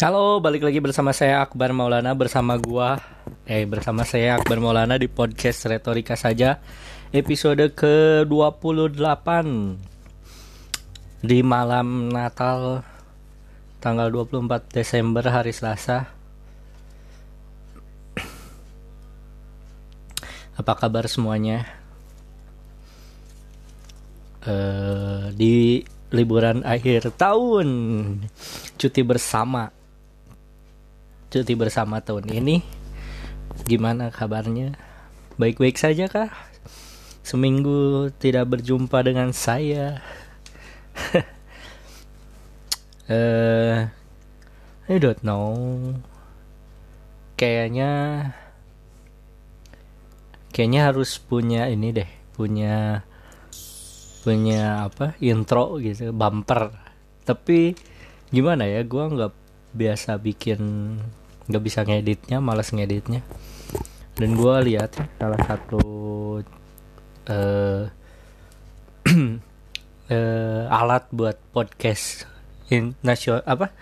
Halo, balik lagi bersama saya Akbar Maulana bersama gua eh bersama saya Akbar Maulana di podcast Retorika saja episode ke-28 di malam Natal tanggal 24 Desember hari Selasa. Apa kabar semuanya? Eh di liburan akhir tahun cuti bersama cuti bersama tahun ini. Gimana kabarnya? Baik-baik saja kah? Seminggu tidak berjumpa dengan saya. Uh, I don't know. Kayaknya kayaknya harus punya ini deh punya punya apa intro gitu bumper. Tapi gimana ya gua nggak biasa bikin nggak bisa ngeditnya malas ngeditnya. Dan gue lihat salah satu uh, uh, alat buat podcast in nasional apa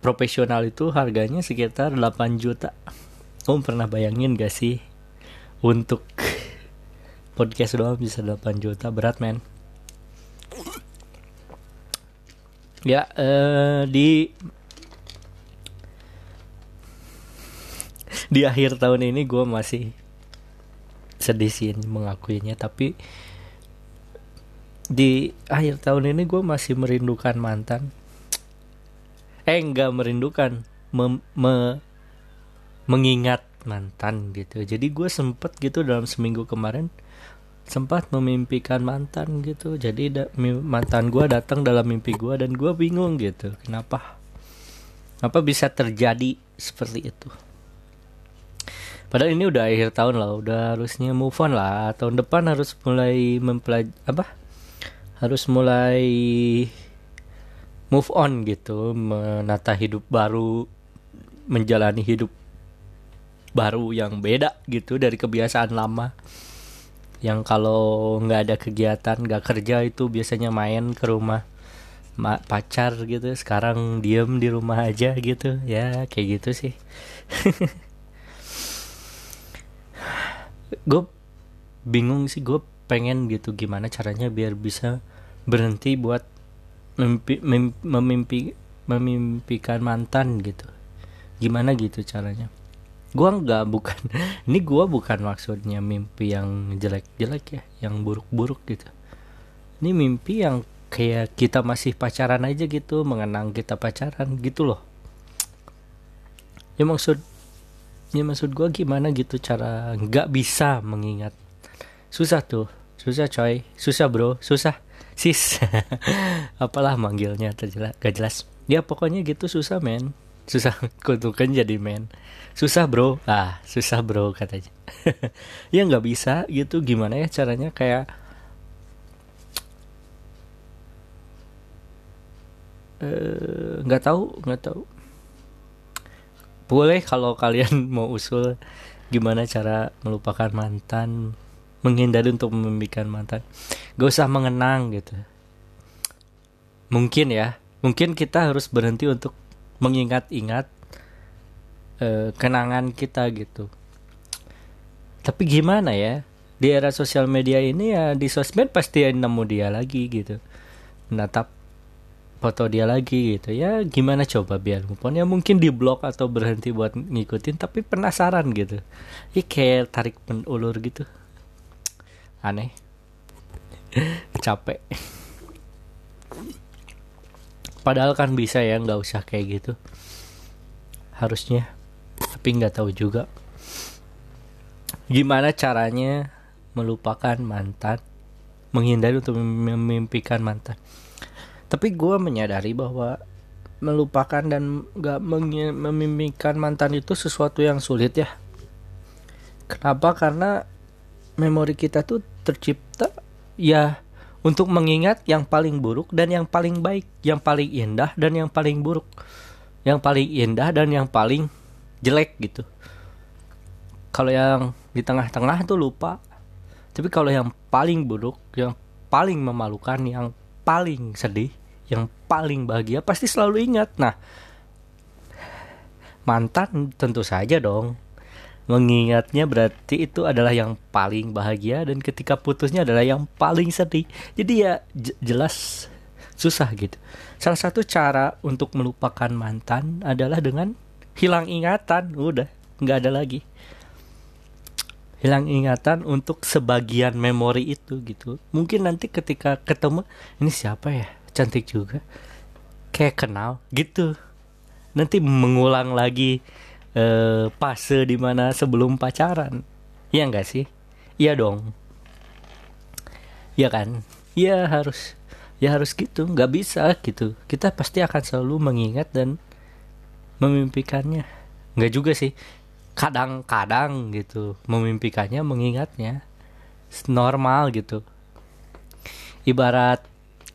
profesional itu harganya sekitar 8 juta. Kamu pernah bayangin gak sih? Untuk podcast doang bisa 8 juta berat men. Ya uh, di di akhir tahun ini gue masih sedih sih mengakuinya tapi di akhir tahun ini gue masih merindukan mantan. Eh enggak merindukan mem, me, mengingat mantan gitu. Jadi gue sempet gitu dalam seminggu kemarin sempat memimpikan mantan gitu. Jadi mantan gue datang dalam mimpi gue dan gue bingung gitu kenapa apa bisa terjadi seperti itu Padahal ini udah akhir tahun lah, udah harusnya move on lah. Tahun depan harus mulai mempelaj apa? Harus mulai move on gitu, menata hidup baru, menjalani hidup baru yang beda gitu dari kebiasaan lama. Yang kalau nggak ada kegiatan, nggak kerja itu biasanya main ke rumah pacar gitu. Sekarang diem di rumah aja gitu, ya kayak gitu sih. gue bingung sih gue pengen gitu gimana caranya biar bisa berhenti buat mimpi, mimpi, memimpi memimpikan mantan gitu. Gimana gitu caranya? Gue nggak bukan ini gue bukan maksudnya mimpi yang jelek-jelek ya yang buruk-buruk gitu. Ini mimpi yang kayak kita masih pacaran aja gitu mengenang kita pacaran gitu loh. Ya maksud ya maksud gue gimana gitu cara nggak bisa mengingat. Susah tuh. Susah coy. Susah bro. Susah. Sis. Apalah manggilnya terjelas gak jelas. Ya pokoknya gitu susah men. Susah kutukan jadi men. Susah bro. Ah susah bro katanya. Ya nggak bisa gitu. Gimana ya caranya? Kayak nggak uh, tahu nggak tahu boleh kalau kalian mau usul gimana cara melupakan mantan menghindari untuk memimpikan mantan. Gak usah mengenang gitu. Mungkin ya mungkin kita harus berhenti untuk mengingat-ingat uh, kenangan kita gitu. Tapi gimana ya di era sosial media ini ya di sosmed pasti nemu dia lagi gitu. Menatap foto dia lagi gitu. Ya gimana coba biar move ya mungkin di blog atau berhenti buat ngikutin tapi penasaran gitu. Ya kayak tarik ulur gitu. Aneh. Capek. Padahal kan bisa ya nggak usah kayak gitu. Harusnya. Tapi nggak tahu juga. Gimana caranya melupakan mantan? Menghindari untuk memimpikan mantan tapi gue menyadari bahwa melupakan dan gak memimpikan mantan itu sesuatu yang sulit ya. Kenapa? Karena memori kita tuh tercipta ya untuk mengingat yang paling buruk dan yang paling baik yang paling indah dan yang paling buruk yang paling indah dan yang paling jelek gitu. Kalau yang di tengah-tengah tuh lupa tapi kalau yang paling buruk yang paling memalukan yang paling sedih yang paling bahagia pasti selalu ingat. Nah mantan tentu saja dong. Mengingatnya berarti itu adalah yang paling bahagia dan ketika putusnya adalah yang paling sedih. Jadi ya jelas susah gitu. Salah satu cara untuk melupakan mantan adalah dengan hilang ingatan. Udah nggak ada lagi. Hilang ingatan untuk sebagian memori itu gitu. Mungkin nanti ketika ketemu ini siapa ya cantik juga. Kayak kenal gitu. Nanti mengulang lagi uh, fase di mana sebelum pacaran. Iya enggak sih? Iya dong. Iya kan? Iya harus ya harus gitu. Nggak bisa gitu. Kita pasti akan selalu mengingat dan memimpikannya. Nggak juga sih. Kadang-kadang gitu memimpikannya mengingatnya normal gitu. Ibarat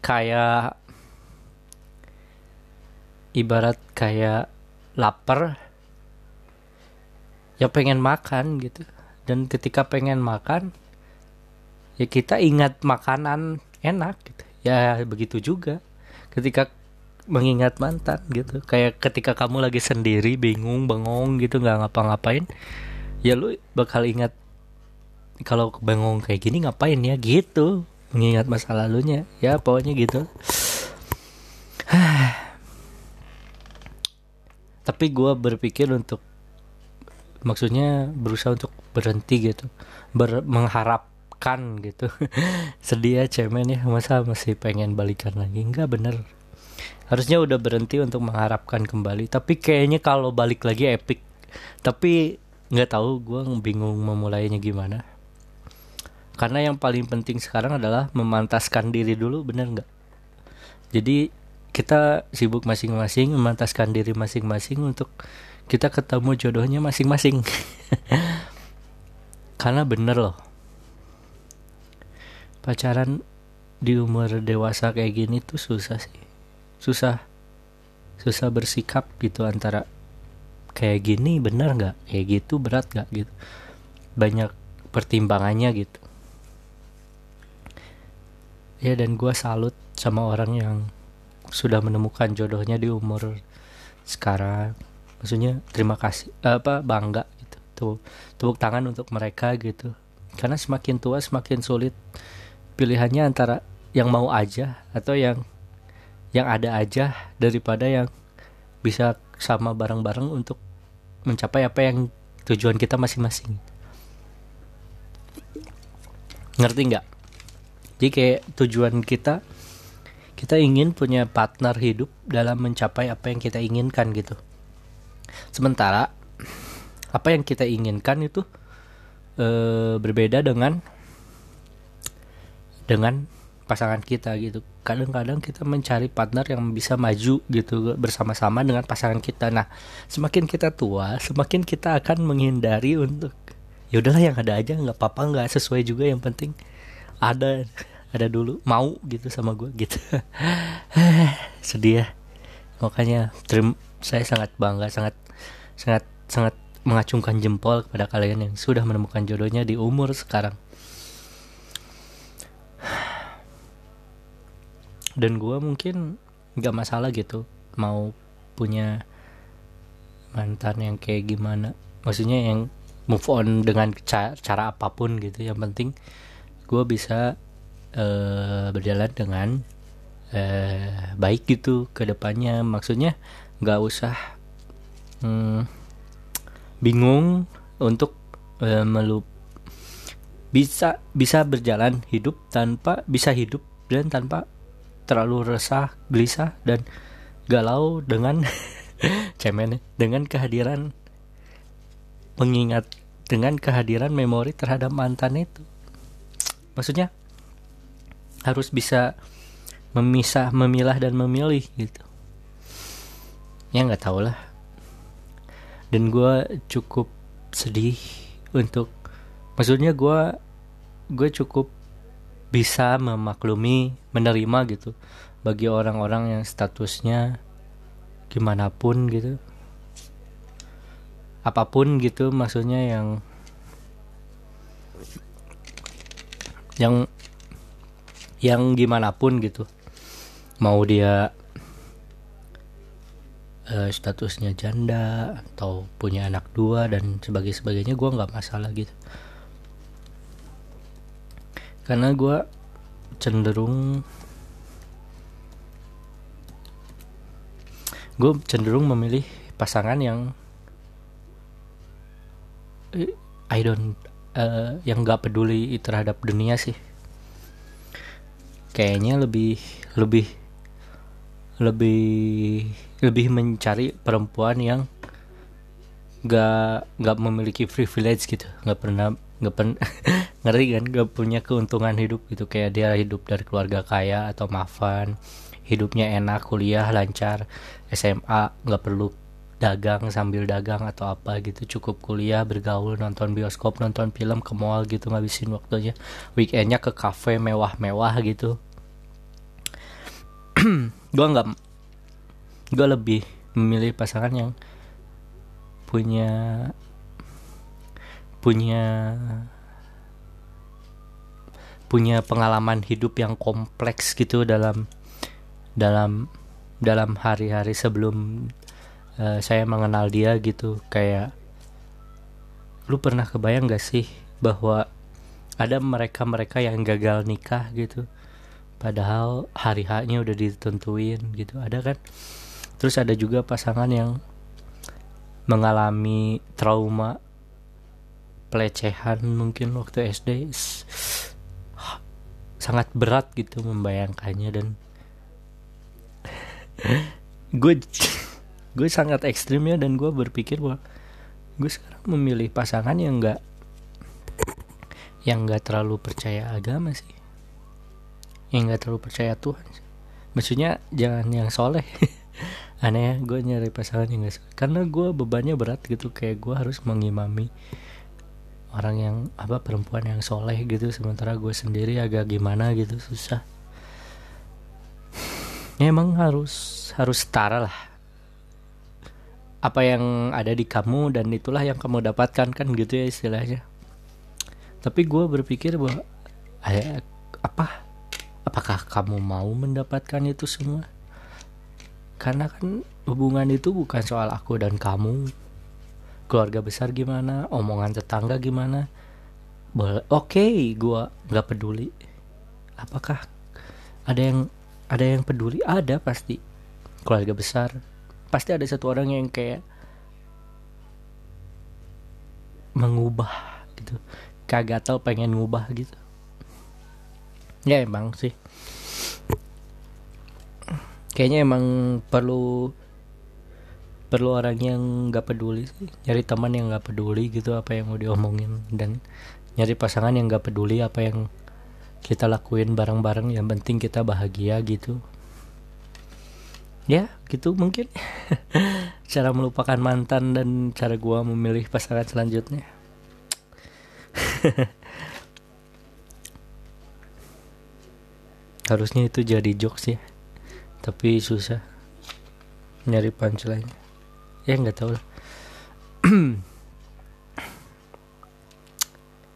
kayak ibarat kayak lapar ya pengen makan gitu. Dan ketika pengen makan ya kita ingat makanan enak gitu. Ya begitu juga. Ketika mengingat mantan gitu. Kayak ketika kamu lagi sendiri bingung bengong gitu nggak ngapa-ngapain ya lu bakal ingat kalau bengong kayak gini ngapain ya? Gitu mengingat masa lalunya. Ya pokoknya gitu. Tapi gue berpikir untuk maksudnya berusaha untuk berhenti gitu. Ber mengharapkan gitu. Sedih ya cemen ya. Masa masih pengen balikan lagi? Enggak bener. Harusnya udah berhenti untuk mengharapkan kembali. Tapi kayaknya kalau balik lagi epic. Tapi nggak tahu gue bingung memulainya gimana karena yang paling penting sekarang adalah memantaskan diri dulu bener nggak? Jadi kita sibuk masing-masing memantaskan diri masing-masing untuk kita ketemu jodohnya masing-masing. Karena bener loh. Pacaran di umur dewasa kayak gini tuh susah sih. Susah. Susah bersikap gitu antara kayak gini bener nggak? Kayak gitu berat nggak gitu? Banyak pertimbangannya gitu ya dan gue salut sama orang yang sudah menemukan jodohnya di umur sekarang. Maksudnya terima kasih apa bangga gitu. Tuh tepuk tangan untuk mereka gitu. Karena semakin tua semakin sulit pilihannya antara yang mau aja atau yang yang ada aja daripada yang bisa sama bareng-bareng untuk mencapai apa yang tujuan kita masing-masing. Ngerti nggak jadi kayak tujuan kita kita ingin punya partner hidup dalam mencapai apa yang kita inginkan gitu Sementara apa yang kita inginkan itu e, berbeda dengan dengan pasangan kita gitu. Kadang-kadang kita mencari partner yang bisa maju gitu bersama-sama dengan pasangan kita. Nah, semakin kita tua, semakin kita akan menghindari untuk ya udahlah yang ada aja nggak apa-apa nggak sesuai juga yang penting ada ada dulu mau gitu sama gue gitu sedih ya makanya terima saya sangat bangga sangat sangat sangat mengacungkan jempol kepada kalian yang sudah menemukan jodohnya di umur sekarang. Dan gue mungkin nggak masalah gitu mau punya mantan yang kayak gimana. Maksudnya yang move on dengan cara, cara apa pun gitu. Yang penting gue bisa uh, berjalan dengan uh, baik gitu ke depannya. Maksudnya nggak usah hmm, bingung untuk uh, melup bisa bisa berjalan hidup tanpa bisa hidup dan tanpa terlalu resah, gelisah dan galau dengan cemen dengan kehadiran mengingat dengan kehadiran memori terhadap mantan itu. Maksudnya harus bisa memisah, memilah dan memilih gitu. Ya nggak tahu lah dan gue cukup sedih untuk maksudnya gue gue cukup bisa memaklumi menerima gitu bagi orang-orang yang statusnya gimana pun gitu apa pun gitu maksudnya yang yang yang gimana pun gitu. Mau dia uh, statusnya janda atau punya anak dua dan sebagai sebagainya gue nggak masalah gitu. Karena gue cenderung gue cenderung memilih pasangan yang I don't uh, yang nggak peduli terhadap dunia sih. Kayaknya lebih lebih lebih lebih mencari perempuan yang nggak nggak memiliki privilege gitu. Nggak pernah nggak pernah ngeri kan? Nggak punya keuntungan hidup gitu. Kayak dia hidup dari keluarga kaya atau maafan hidupnya enak kuliah lancar SMA nggak perlu dagang sambil dagang atau apa gitu. Cukup kuliah bergaul nonton bioskop nonton film ke mall gitu ngabisin waktunya. Weekendnya ke kafe mewah-mewah gitu. Gue nggak gue lebih memilih pasangan yang punya punya punya pengalaman hidup yang kompleks gitu dalam dalam dalam hari-hari sebelum uh, saya mengenal dia gitu kayak lu pernah kebayang gak sih bahwa ada mereka-mereka yang gagal nikah gitu? Padahal hari haknya udah ditentuin gitu. Ada kan? Terus ada juga pasangan yang mengalami trauma pelecehan mungkin waktu SD sangat berat gitu membayangkannya dan gue gue sangat ekstrim ya dan gue berpikir bahwa gue sekarang memilih pasangan yang enggak yang enggak terlalu percaya agama sih. Yang enggak terlalu percaya Tuhan sih. maksudnya jangan yang soleh. Aneh ya gue nyari pasangan yang gak soleh. Karena gue bebannya berat gitu kayak gue harus mengimami orang yang apa perempuan yang soleh gitu. Sementara gue sendiri agak gimana gitu susah. Ya emang harus harus setara lah apa yang ada di kamu dan itulah yang kamu dapatkan kan gitu ya istilahnya. Tapi gue berpikir bahwa eh, apa? Apakah kamu mau mendapatkan itu semua? Karena kan hubungan itu bukan soal aku dan kamu. Keluarga besar gimana? Omongan tetangga gimana? Oke okay, gue nggak peduli. Apakah ada yang ada yang peduli? Ada pasti. Keluarga besar pasti ada satu orang yang kayak mengubah gitu. Kagak tau pengen ngubah gitu. Ya emang sih. Kayaknya emang perlu perlu orang yang nggak peduli sih. Nyari teman yang nggak peduli gitu apa yang mau diomongin. Dan nyari pasangan yang nggak peduli apa yang kita lakuin bareng-bareng. Yang penting kita bahagia gitu ya gitu mungkin. Cara melupakan mantan dan cara gua memilih pasangan selanjutnya. Harusnya itu jadi jokes ya tapi susah nyari punchline. Ya nggak tahu lah.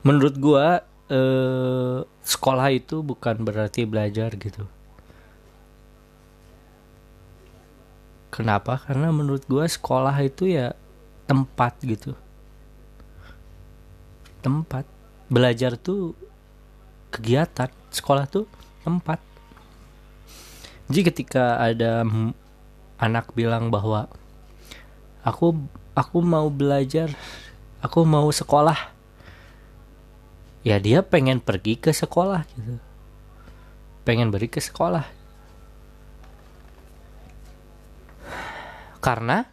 Menurut gua eh, sekolah itu bukan berarti belajar gitu Kenapa? Karena menurut gue sekolah itu ya tempat gitu. Tempat. Belajar tuh kegiatan. Sekolah tuh tempat. Jadi ketika ada anak bilang bahwa aku aku mau belajar, aku mau sekolah. Ya dia pengen pergi ke sekolah gitu. Pengen beri ke sekolah Karena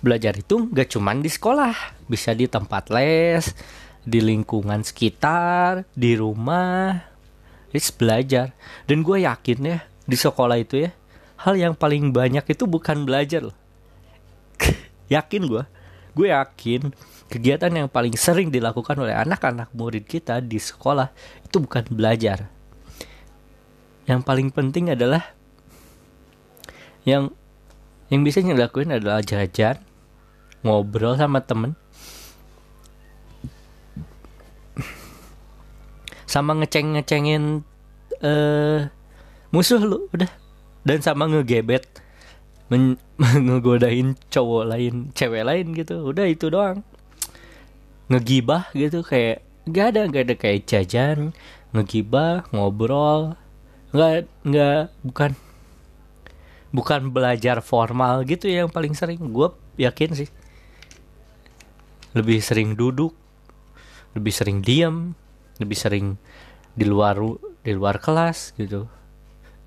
belajar itu gak cuman di sekolah, bisa di tempat les, di lingkungan sekitar, di rumah. It's belajar. Dan gue yakin ya, di sekolah itu ya, hal yang paling banyak itu bukan belajar yakin gue. Gue yakin kegiatan yang paling sering dilakukan oleh anak-anak murid kita di sekolah itu bukan belajar. Yang paling penting adalah yang yang bisa dilakuin adalah jajan ngobrol sama temen. Sama ngeceng ngecengin uh, musuh lu udah. Dan sama ngegebet men ngegodain cowok lain cewek lain gitu. Udah itu doang. Ngegibah gitu kayak nggak ada nggak ada kayak jajan. Ngegibah ngobrol. Nggak nggak bukan bukan belajar formal gitu yang paling sering. Gue yakin sih. Lebih sering duduk lebih sering diam lebih sering di luar di luar kelas gitu.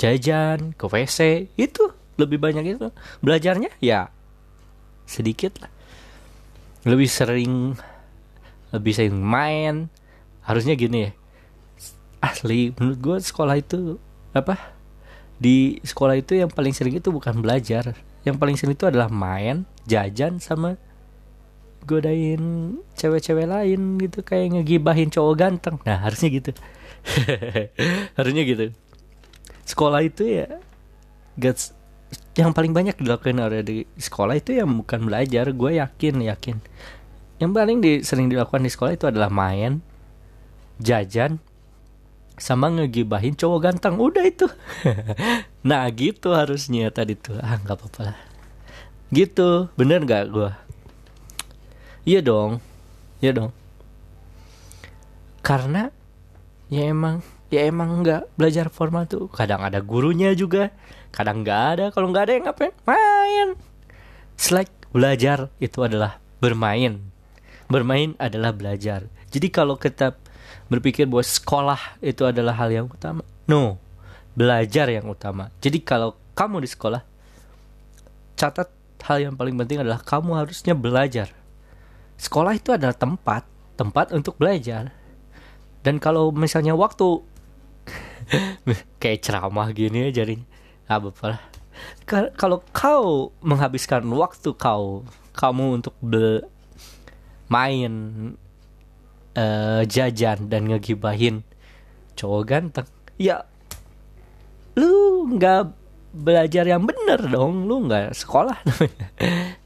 Jajan ke WC itu lebih banyak itu. Belajarnya ya sedikit lah. Lebih sering lebih sering main. Harusnya gini ya. Asli menurut gue sekolah itu apa di sekolah itu yang paling sering itu bukan belajar. Yang paling sering itu adalah main jajan sama godain cewek-cewek lain gitu. Kayak ngegibahin cowok ganteng. Nah harusnya gitu. Harusnya gitu. Sekolah itu ya gak yang paling banyak dilakukan oleh di sekolah itu yang bukan belajar. Gue yakin yakin. Yang paling di, sering dilakukan di sekolah itu adalah main jajan sama ngegibahin cowok ganteng udah itu nah gitu harusnya tadi tuh ah nggak apa-apa lah gitu bener nggak gue Iya dong, iya dong. Karena ya emang ya emang nggak belajar formal tuh. Kadang ada gurunya juga, kadang nggak ada. Kalau nggak ada yang ngapain? Main. Selek belajar itu adalah bermain. Bermain adalah belajar. Jadi kalau kita berpikir bahwa sekolah itu adalah hal yang utama, no, belajar yang utama. Jadi kalau kamu di sekolah, catat hal yang paling penting adalah kamu harusnya belajar. Sekolah itu adalah tempat tempat untuk belajar. Dan kalau misalnya waktu kayak ceramah gini ya jadinya apa kalau kau menghabiskan waktu kau kamu untuk main uh, jajan dan ngegibahin cowok ganteng. Ya lu nggak belajar yang bener dong. Lu nggak sekolah.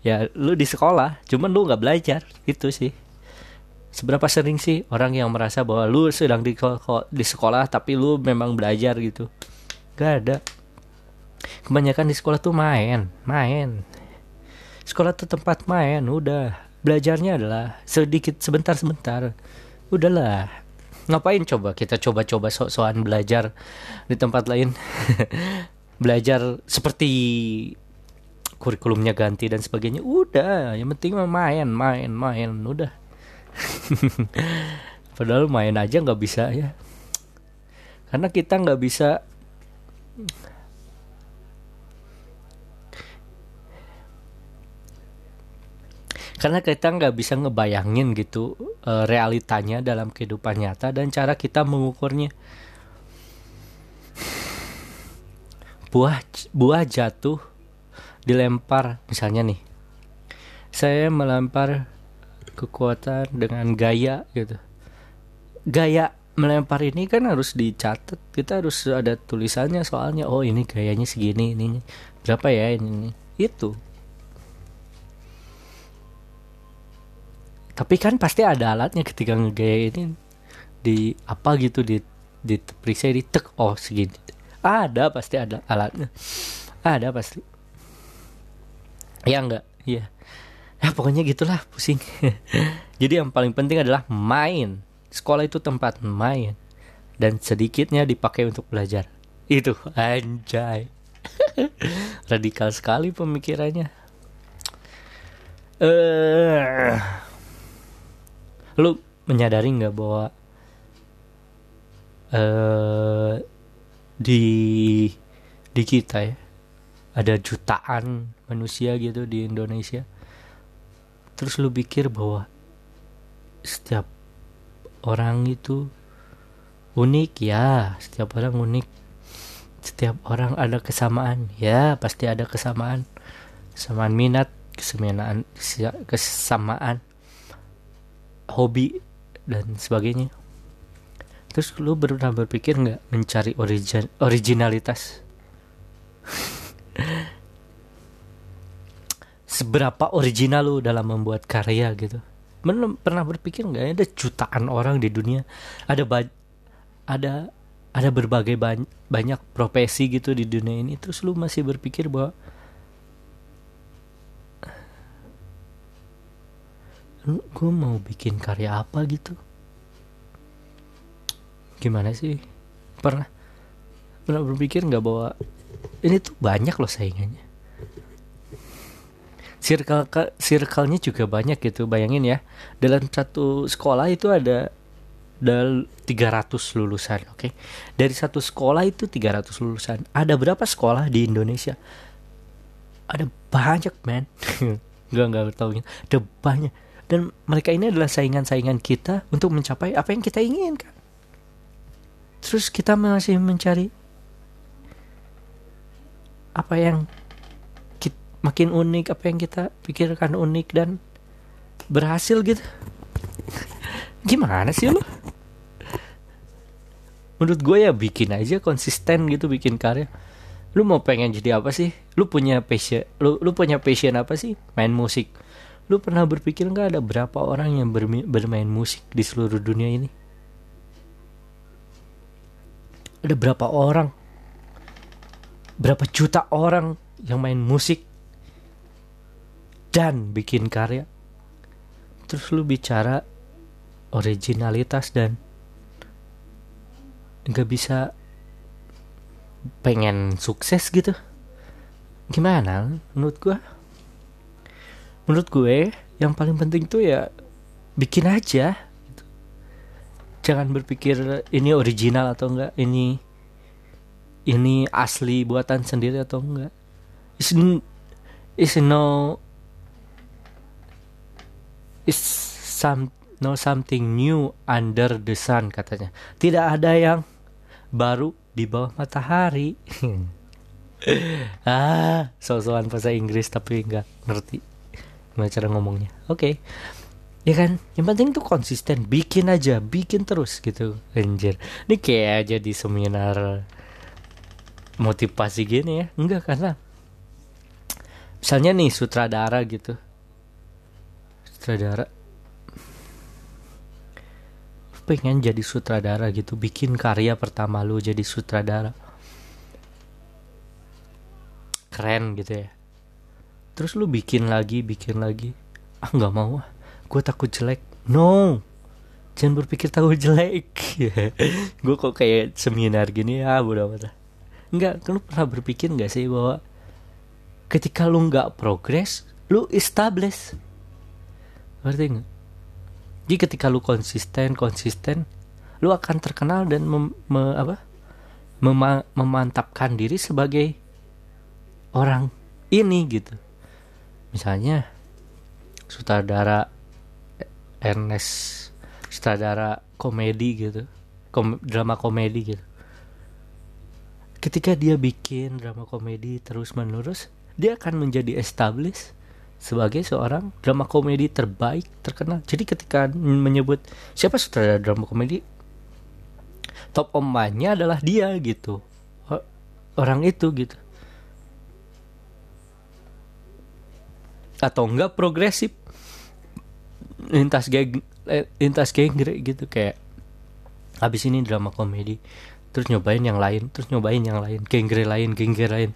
Ya lu di sekolah cuman lu nggak belajar. Itu sih. Seberapa sering sih orang yang merasa bahwa lu sedang di di sekolah tapi lu memang belajar gitu? Gak ada. Kebanyakan di sekolah tuh main main. Sekolah tuh tempat main udah. Belajarnya adalah sedikit sebentar sebentar udahlah. Ngapain coba kita coba-coba sok-sokan belajar di tempat lain? Belajar seperti kurikulumnya ganti dan sebagainya. Udah yang penting main main main. Udah. Padahal main aja nggak bisa ya. Karena kita nggak bisa karena kita nggak bisa ngebayangin gitu uh, realitanya dalam kehidupan nyata dan cara kita mengukurnya buah buah jatuh dilempar misalnya nih saya melempar kekuatan dengan gaya gitu gaya melempar ini kan harus dicatat kita harus ada tulisannya soalnya oh ini gayanya segini ini berapa ya ini, ini. itu tapi kan pasti ada alatnya ketika ngegaya ini. Di apa gitu di di periksa di tek oh segini. Ada pasti ada alatnya. Ada pasti. Ya enggak. Iya. Ya pokoknya gitulah pusing. Jadi yang paling penting adalah main. Sekolah itu tempat main. Dan sedikitnya dipakai untuk belajar. Itu anjay. Radikal sekali pemikirannya. Eh. uh, lu menyadari nggak bahwa uh, di di kita ya ada jutaan manusia gitu di Indonesia. Terus lu pikir bahwa setiap orang itu unik? Ya setiap orang unik. Setiap orang ada kesamaan. Ya pasti ada kesamaan. Kesamaan minat kesamaan kesamaan hobi dan sebagainya. Terus lu pernah berpikir nggak mencari origin originalitas? Seberapa original lu dalam membuat karya gitu? Belum pernah berpikir nggak ada jutaan orang di dunia ada ada ada berbagai ba banyak profesi gitu di dunia ini. Terus lu masih berpikir bahwa gue mau bikin karya apa gitu? Gimana sih? Pernah pernah berpikir nggak bahwa ini tuh banyak loh saingannya? Circle circle-nya juga banyak gitu bayangin ya. Dalam satu sekolah itu ada dal 300 lulusan oke? Okay? dari satu sekolah itu 300 lulusan. Ada berapa sekolah di Indonesia? Ada banyak man nggak nggak tahu ada banyak dan mereka ini adalah saingan-saingan kita untuk mencapai apa yang kita inginkan. Terus kita masih mencari apa yang kita, makin unik apa yang kita pikirkan unik dan berhasil gitu. Gimana sih lo menurut gue ya bikin aja konsisten gitu bikin karya. Lu mau pengen jadi apa sih? Lu punya passion lu lu punya passion apa sih? Main musik lu pernah berpikir nggak ada berapa orang yang bermain musik di seluruh dunia ini? Ada berapa orang? Berapa juta orang yang main musik dan bikin karya? Terus lu bicara originalitas dan nggak bisa pengen sukses gitu? Gimana menurut gue menurut gue yang paling penting tuh ya bikin aja gitu. jangan berpikir ini original atau enggak ini ini asli buatan sendiri atau enggak is is no is some no something new under the sun katanya tidak ada yang baru di bawah matahari. ah, soal-soal bahasa Inggris tapi nggak ngerti gimana cara ngomongnya. Oke. Okay. Ya kan, yang penting tuh konsisten, bikin aja, bikin terus gitu, anjir. Ini kayak jadi seminar motivasi gini ya, enggak karena misalnya nih sutradara gitu, sutradara pengen jadi sutradara gitu bikin karya pertama lu jadi sutradara keren gitu ya terus lu bikin lagi bikin lagi. Ah nggak mau ah. Gue takut jelek. No. Jangan berpikir takut jelek. Gue kok kayak seminar gini ya bodo amat nggak lu pernah berpikir nggak sih bahwa ketika lu nggak progres lu establish ngerti nggak? Jadi ketika lu konsisten konsisten lu akan terkenal dan mem, me, apa? Mema, memantapkan diri sebagai orang ini gitu misalnya sutradara Ernest sutradara komedi gitu kom, drama komedi gitu ketika dia bikin drama komedi terus menerus dia akan menjadi established sebagai seorang drama komedi terbaik terkenal. Jadi ketika menyebut siapa sutradara drama komedi, top omannya adalah dia gitu, orang itu gitu. Atau enggak progresif, lintas geng, eh, lintas genre gitu kayak habis ini drama komedi, terus nyobain yang lain, terus nyobain yang lain, genre lain, genre lain.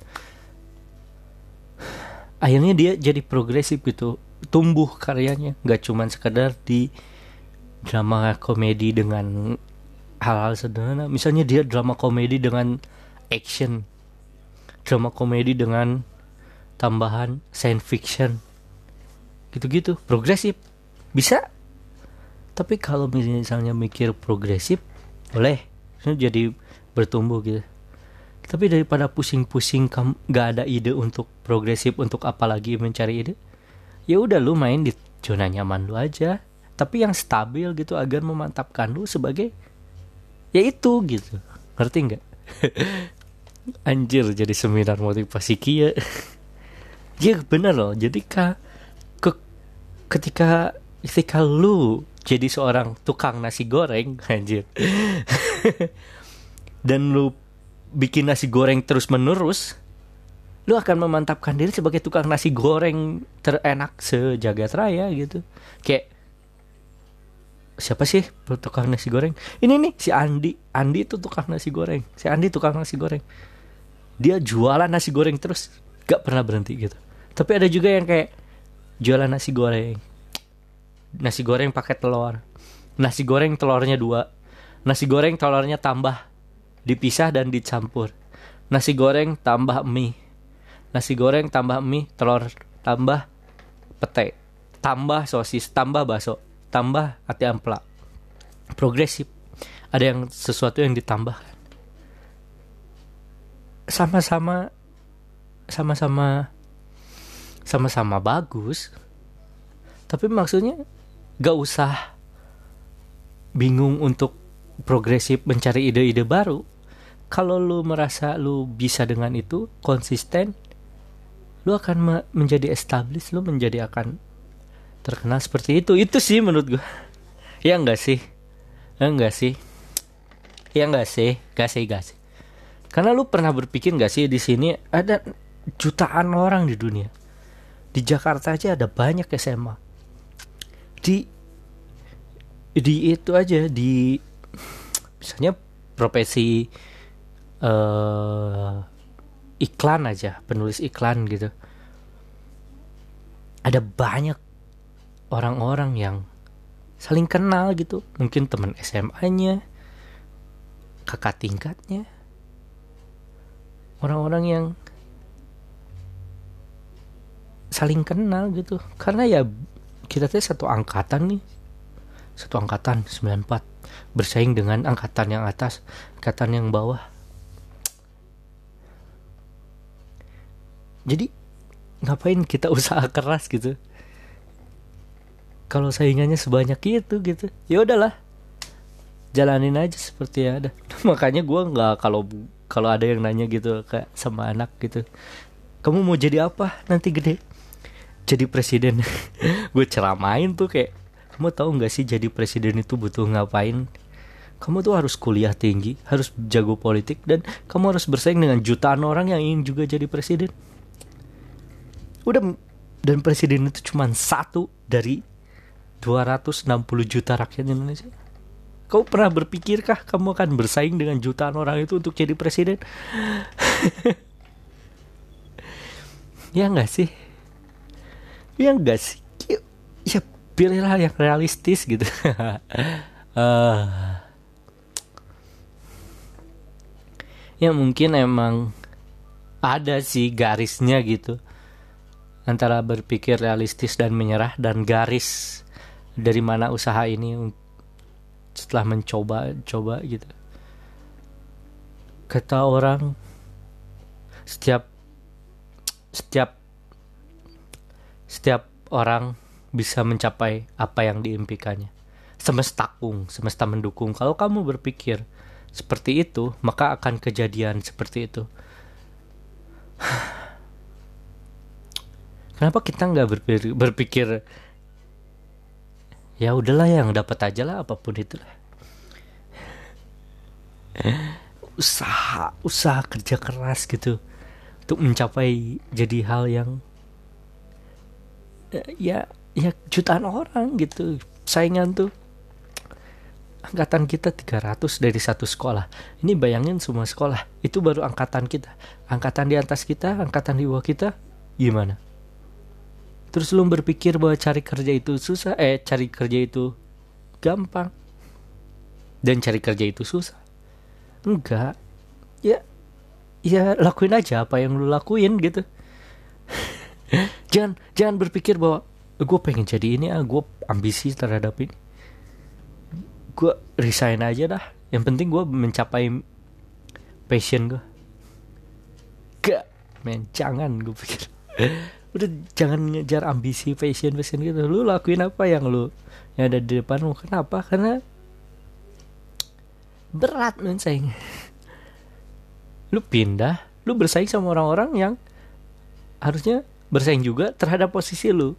Akhirnya dia jadi progresif gitu tumbuh karyanya nggak cuman sekedar di drama komedi dengan hal-hal sederhana. Misalnya dia drama komedi dengan action drama komedi dengan tambahan science fiction gitu-gitu. Progresif. Bisa. Tapi kalau misalnya mikir progresif boleh. Jadi bertumbuh gitu. Tapi daripada pusing-pusing kamu gak ada ide untuk progresif untuk apalagi mencari ide ya udah lu main di zona nyaman lu aja. Tapi yang stabil gitu agar memantapkan lu sebagai ya itu gitu. Ngerti nggak? Anjir jadi seminar motivasi kia. Ya bener loh jadi ka, ke, ketika ketika lu jadi seorang tukang nasi goreng anjir. Dan lu bikin nasi goreng terus menerus lu akan memantapkan diri sebagai tukang nasi goreng terenak sejagat raya gitu. Kayak siapa sih tukang nasi goreng? Ini nih si Andi. Andi itu tukang nasi goreng. Si Andi tukang nasi goreng. Dia jualan nasi goreng terus. Gak pernah berhenti gitu. Tapi ada juga yang kayak jualan nasi goreng. Nasi goreng pakai telur. Nasi goreng telurnya dua. Nasi goreng telurnya tambah. Dipisah dan dicampur. Nasi goreng tambah mie. Nasi goreng tambah mie telur tambah pete. Tambah sosis tambah bakso tambah ati ampla progresif. Ada yang sesuatu yang ditambahkan. Sama-sama sama-sama sama-sama bagus. Tapi maksudnya gak usah bingung untuk progresif mencari ide-ide baru. Kalau lu merasa lu bisa dengan itu konsisten lu akan me- menjadi established lu menjadi akan terkenal seperti itu. Itu sih menurut gua. Ya enggak sih? Ya enggak sih? Ya enggak sih? Gak sih gak sih. Karena lu pernah berpikir gak sih di sini ada jutaan orang di dunia di Jakarta aja ada banyak SMA di di itu aja di misalnya profesi eh iklan aja penulis iklan gitu. Ada banyak orang-orang yang saling kenal gitu. Mungkin teman SMA-nya kakak tingkatnya. Orang-orang yang saling kenal gitu. Karena ya kita tuh satu angkatan nih. Satu angkatan 94 bersaing dengan angkatan yang atas angkatan yang bawah. Jadi ngapain kita usaha keras gitu? Kalau saingannya sebanyak itu gitu ya udahlah. Jalanin aja seperti ada. Makanya gue nggak kalau kalau ada yang nanya gitu kayak sama anak gitu. Kamu mau jadi apa nanti gede jadi presiden gue ceramain tuh kayak kamu tahu nggak sih jadi presiden itu butuh ngapain kamu tuh harus kuliah tinggi harus jago politik dan kamu harus bersaing dengan jutaan orang yang ingin juga jadi presiden udah dan presiden itu cuma satu dari 260 juta rakyat Indonesia Kau pernah berpikirkah kamu akan bersaing dengan jutaan orang itu untuk jadi presiden? ya enggak sih? Ya enggak sih? Ya, ya pilihlah yang realistis gitu. uh, ya mungkin emang ada sih garisnya gitu antara berpikir realistis dan menyerah dan garis dari mana usaha ini setelah mencoba coba gitu kata orang setiap setiap setiap orang bisa mencapai apa yang diimpikannya. Semesta kung semesta mendukung. Kalau kamu berpikir seperti itu maka akan kejadian seperti itu. Kenapa kita nggak berpikir, berpikir ya udahlah yang dapat aja lah apa pun itu lah. Usaha usaha kerja keras gitu. Untuk mencapai jadi hal yang ya ya jutaan orang gitu. Saingan tuh angkatan kita 300 dari satu sekolah. Ini bayangin semua sekolah. Itu baru angkatan kita. Angkatan di atas kita angkatan di bawah kita gimana? Terus lu berpikir bahwa cari kerja itu susah eh cari kerja itu gampang. Dan cari kerja itu susah. Enggak. Ya ya lakuin aja apa yang lu lakuin gitu jangan jangan berpikir bahwa gue pengen jadi ini ah gue ambisi terhadap ini. Gue resign aja dah. Yang penting gue mencapai passion gue gak men jangan gue pikir. Udah jangan ngejar ambisi passion passion gitu. Lu lakuin apa yang lu yang ada di depanmu kenapa? Karena berat men sayang lu pindah lu bersaing sama orang-orang yang harusnya bersaing juga terhadap posisi lu.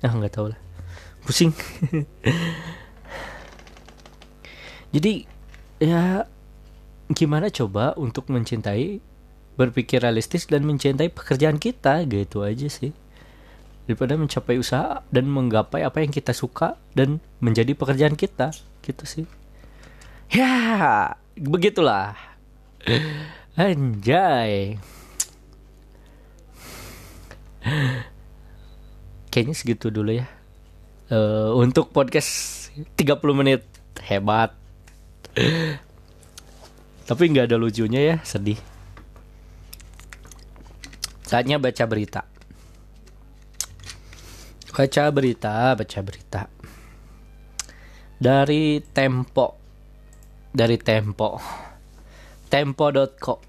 Ah nggak tahu lah. Pusing. Jadi ya gimana coba untuk mencintai berpikir realistis dan mencintai pekerjaan kita gitu aja sih. Daripada mencapai usaha dan menggapai apa yang kita suka dan menjadi pekerjaan kita gitu sih. Ya begitulah. Anjay kayaknya segitu dulu ya. Uh, untuk podcast 30 menit. Hebat. Tapi nggak ada lucunya ya sedih. Saatnya baca berita. Baca berita baca berita. Dari Tempo. Dari Tempo. Tempo.co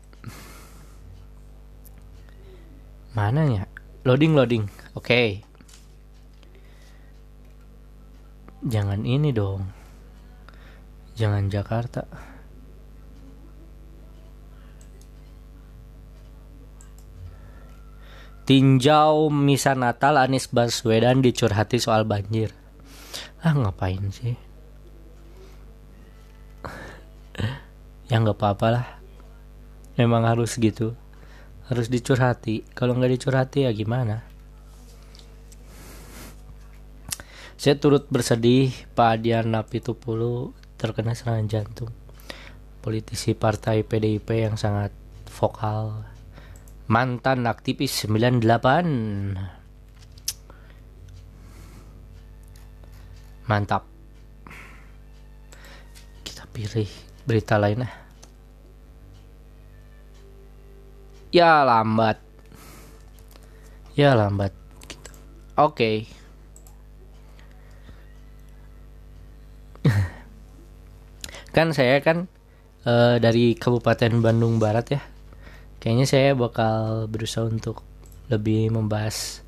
mana ya loading loading oke okay. jangan ini dong jangan Jakarta Tinjau misa Natal Anies Baswedan dicurhati soal banjir. Ah ngapain sih? ya nggak apa-apa lah. Memang harus gitu. Harus dicurhati. Kalau nggak dicurhati ya gimana? Saya turut bersedih Pak Adian Napitupulu terkena serangan jantung. Politisi partai PDIP yang sangat vokal. Mantan aktivis 98. Mantap. Kita pilih berita lainnya. Ya lambat. Ya lambat. Oke. Okay. kan saya kan uh, dari Kabupaten Bandung Barat ya kayaknya saya bakal berusaha untuk lebih membahas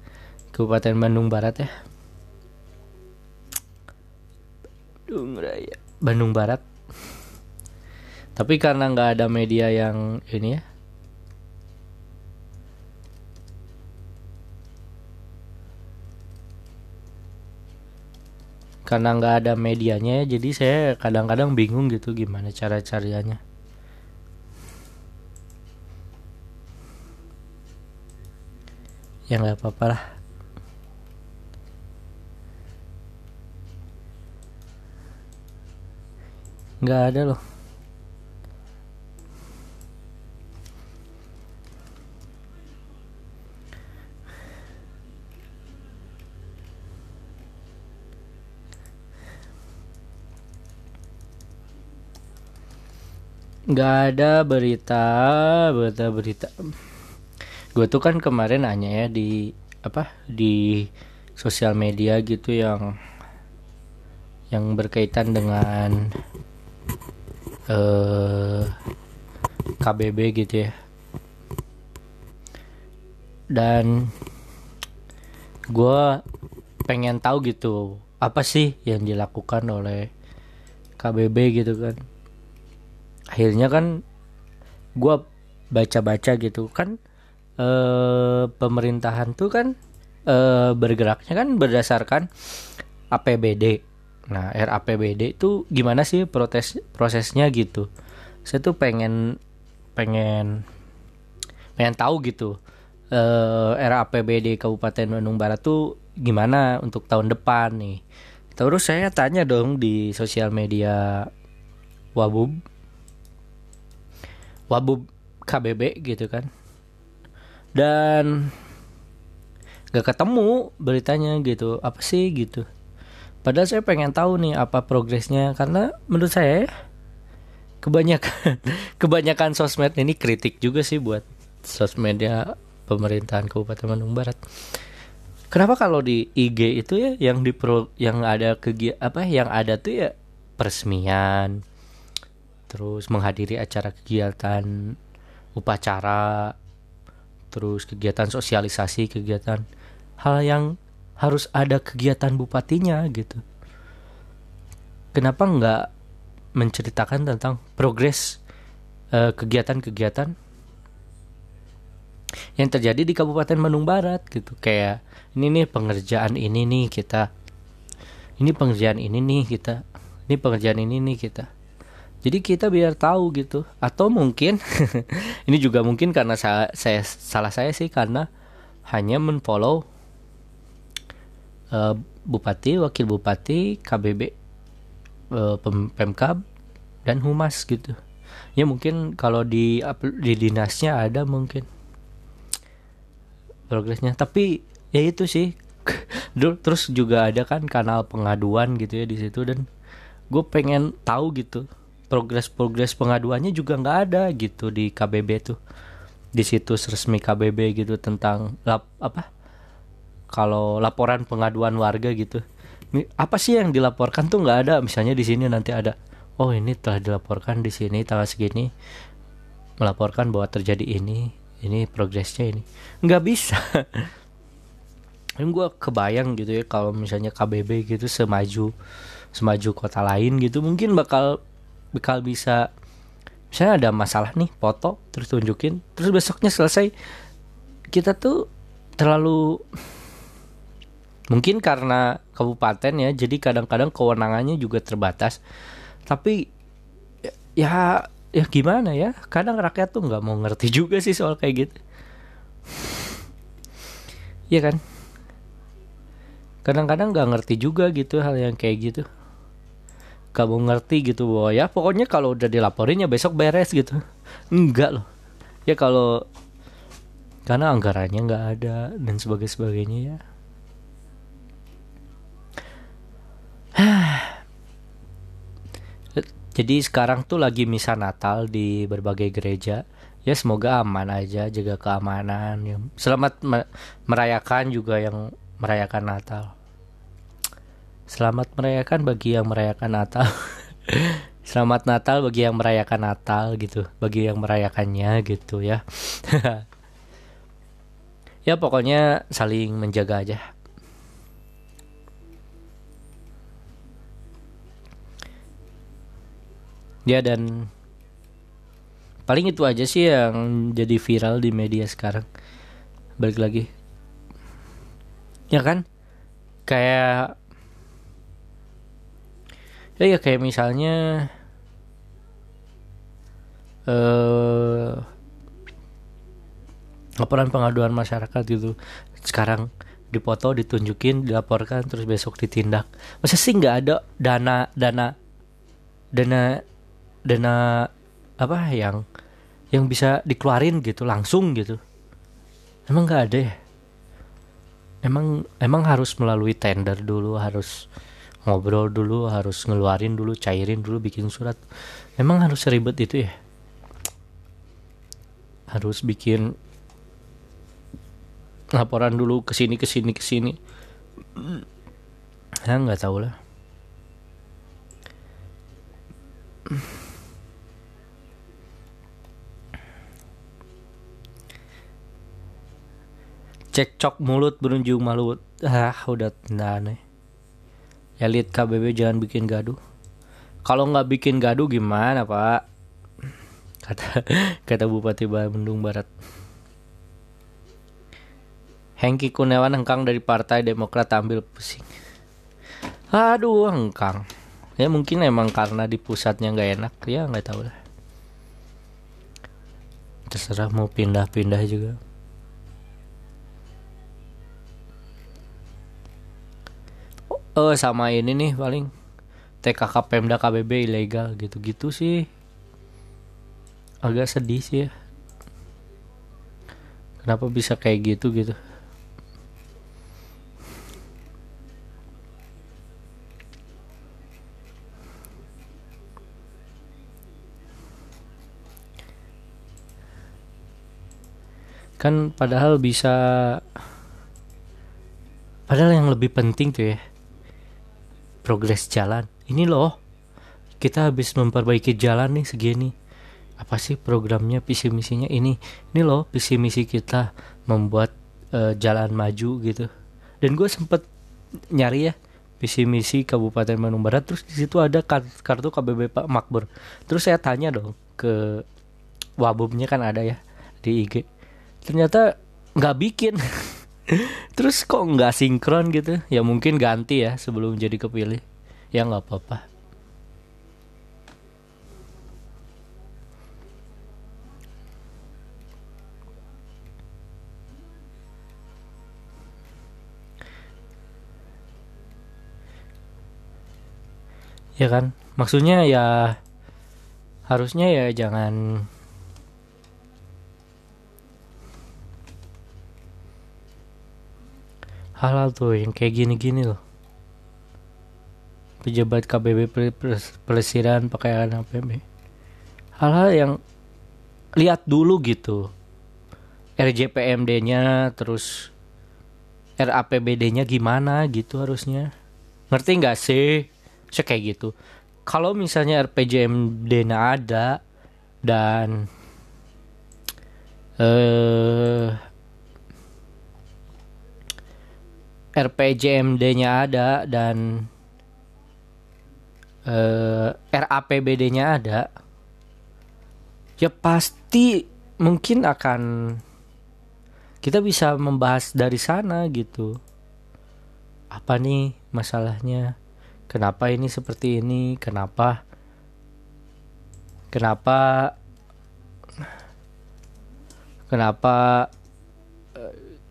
Kabupaten Bandung Barat ya Bandung Raya Bandung Barat tapi karena nggak ada media yang ini ya karena nggak ada medianya jadi saya kadang-kadang bingung gitu gimana cara cariannya. Ya nggak apa-apa lah. Nggak ada loh nggak ada berita berita berita. Gue tuh kan kemarin nanya ya di apa di sosial media gitu yang yang berkaitan dengan eh, KBB gitu ya. Dan gue pengen tahu gitu apa sih yang dilakukan oleh KBB gitu kan akhirnya kan gue baca-baca gitu kan eh, pemerintahan tuh kan eh, bergeraknya kan berdasarkan APBD nah RAPBD itu gimana sih proses prosesnya gitu? Saya tuh pengen pengen pengen tahu gitu eh, RAPBD Kabupaten Bandung Barat tuh gimana untuk tahun depan nih. Terus saya tanya dong di sosial media Wabub Wabub KBB gitu kan. Dan gak ketemu beritanya gitu. Apa sih gitu? Padahal saya pengen tahu nih apa progresnya. Karena menurut saya kebanyakan kebanyakan sosmed ini kritik juga sih buat sosmednya pemerintahan Kabupaten Bandung Barat. Kenapa kalau di IG itu ya yang di pro yang ada kegiatan apa yang ada tuh ya peresmian terus menghadiri acara kegiatan upacara terus kegiatan sosialisasi kegiatan hal yang harus ada kegiatan bupatinya gitu. Kenapa nggak menceritakan tentang progres kegiatan kegiatan-kegiatan yang terjadi di Kabupaten Bandung Barat gitu? Kayak ini nih pengerjaan ini nih kita ini pengerjaan ini nih kita ini pengerjaan ini nih kita jadi kita biar tahu gitu. Atau mungkin ini juga mungkin karena saya, saya salah saya sih karena hanya menfollow uh, bupati wakil bupati KBB uh, pem pemkab dan humas gitu. Ya mungkin kalau di di dinasnya ada mungkin progresnya. Tapi ya itu sih. Terus juga ada kan kanal pengaduan gitu ya di situ. Dan gue pengen tahu gitu progres-progres pengaduannya juga nggak ada gitu di KBB tuh. Di situs resmi KBB gitu tentang lap, apa? Kalau laporan pengaduan warga gitu. Apa sih yang dilaporkan tuh nggak ada? Misalnya di sini nanti ada oh ini telah dilaporkan di sini tanggal segini melaporkan bahwa terjadi ini ini progresnya ini. Nggak bisa. Dan gue kebayang gitu ya kalau misalnya KBB gitu semaju semaju kota lain gitu mungkin bakal bakal bisa misalnya ada masalah nih foto terus tunjukin terus besoknya selesai. Kita tuh terlalu mungkin karena kabupaten ya jadi kadang-kadang kewenangannya juga terbatas. Tapi ya ya gimana ya? Kadang rakyat tuh nggak mau ngerti juga sih soal kayak gitu. Iya kan? Kadang-kadang nggak ngerti juga gitu hal yang kayak gitu gak mau ngerti gitu bahwa ya pokoknya kalau udah dilaporin ya besok beres gitu enggak loh ya kalau karena anggarannya nggak ada dan sebagainya sebagainya ya Jadi sekarang tuh lagi misa Natal di berbagai gereja. Ya semoga aman aja, jaga keamanan. Ya. Selamat me- merayakan juga yang merayakan Natal. Selamat merayakan bagi yang merayakan Natal. Selamat Natal bagi yang merayakan Natal gitu, bagi yang merayakannya gitu ya. ya pokoknya saling menjaga aja. Ya dan paling itu aja sih yang jadi viral di media sekarang. Balik lagi. Ya kan? Kayak Ya ya kayak misalnya eh laporan pengaduan masyarakat gitu. Sekarang dipoto ditunjukin dilaporkan terus besok ditindak. Masa sih nggak ada dana dana dana dana apa yang yang bisa dikeluarin gitu langsung gitu? Emang nggak ada ya? Emang emang harus melalui tender dulu harus ngobrol dulu harus ngeluarin dulu cairin dulu bikin surat. Emang harus seribet itu ya? Harus bikin laporan dulu ke sini ke sini ke sini. Ya nggak tahu lah. Cekcok mulut berunjung malut. Ah udah aneh elit KBB jangan bikin gaduh. Kalau nggak bikin gaduh gimana pak? Kata kata Bupati Bandung Barat. Hengki Kurniawan hengkang dari Partai Demokrat tampil pusing. Aduh hengkang ya mungkin emang karena di pusatnya nggak enak. Ya nggak tahu lah. Terserah mau pindah-pindah juga Oh sama ini nih paling TKK Pemda KBB ilegal gitu-gitu sih. Agak sedih sih ya. Kenapa bisa kayak gitu gitu? Kan padahal bisa padahal yang lebih penting tuh ya progres jalan. Ini loh kita habis memperbaiki jalan nih segini. Apa sih programnya visi misinya ini? Ini loh visi misi kita membuat eh, jalan maju gitu. Dan gue sempet nyari ya visi misi Kabupaten Bandung Barat. Terus di situ ada kar- kartu KBB Pak Makbur. Terus saya tanya dong ke wabubnya kan ada ya di IG ternyata nggak bikin terus kok nggak sinkron gitu? Ya mungkin ganti ya sebelum jadi kepilih. Ya nggak apa-apa. Ya kan? Maksudnya ya harusnya ya jangan hal-hal tuh yang kayak gini-gini loh. Pejabat KBB pelesiran pakaian APB hal-hal yang lihat dulu gitu. RJPMD-nya terus RAPBD-nya gimana gitu harusnya. Ngerti nggak sih? Saya kayak gitu. Kalau misalnya RPJMD-nya ada dan eh RPJMD-nya ada dan uh, RAPBD-nya ada, ya pasti mungkin akan kita bisa membahas dari sana gitu. Apa nih masalahnya? Kenapa ini seperti ini? Kenapa? Kenapa? Kenapa?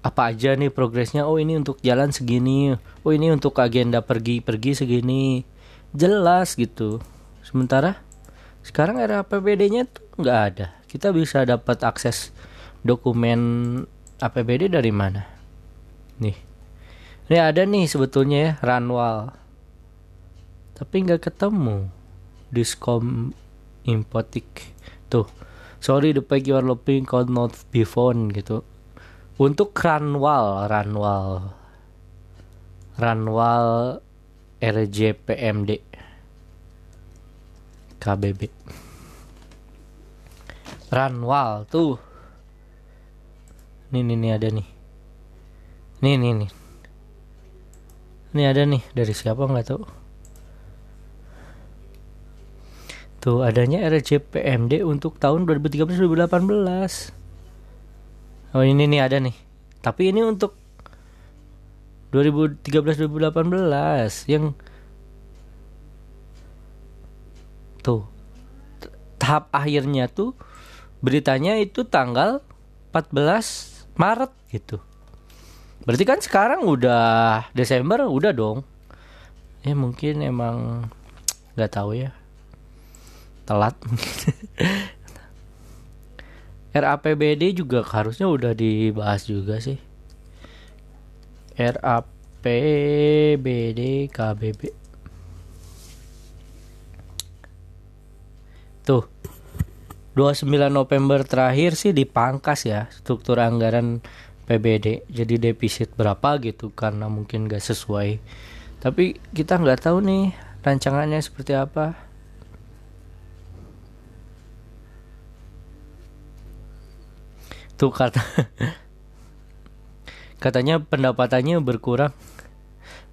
Apa aja nih progresnya? Oh ini untuk jalan segini. Oh ini untuk agenda pergi-pergi segini. Jelas gitu. Sementara sekarang era APBD-nya tuh nggak ada. Kita bisa dapat akses dokumen APBD dari mana? Nih. Ini ada nih sebetulnya ya Ranwal. Tapi nggak ketemu. Diskom impotik. Tuh. Sorry the page you are looking could not be found gitu untuk Ranwal, Ranwal, Ranwal RJPMD KBB. Ranwal tuh. Nih nih nih ada nih. Nih nih nih. Ini ada nih dari siapa nggak tahu. Tuh adanya RJPMD untuk tahun 2013-2018. Oh ini nih ada nih. Tapi ini untuk 2013-2018 yang tuh tahap akhirnya tuh beritanya itu tanggal 14 Maret gitu. Berarti kan sekarang udah Desember udah dong. Ya mungkin emang nggak tahu ya. Telat RAPBD juga harusnya udah dibahas juga sih. RAPBD KBB. Tuh. 29 November terakhir sih dipangkas ya struktur anggaran PBD jadi defisit berapa gitu karena mungkin gak sesuai tapi kita nggak tahu nih rancangannya seperti apa tuh kata katanya pendapatannya berkurang.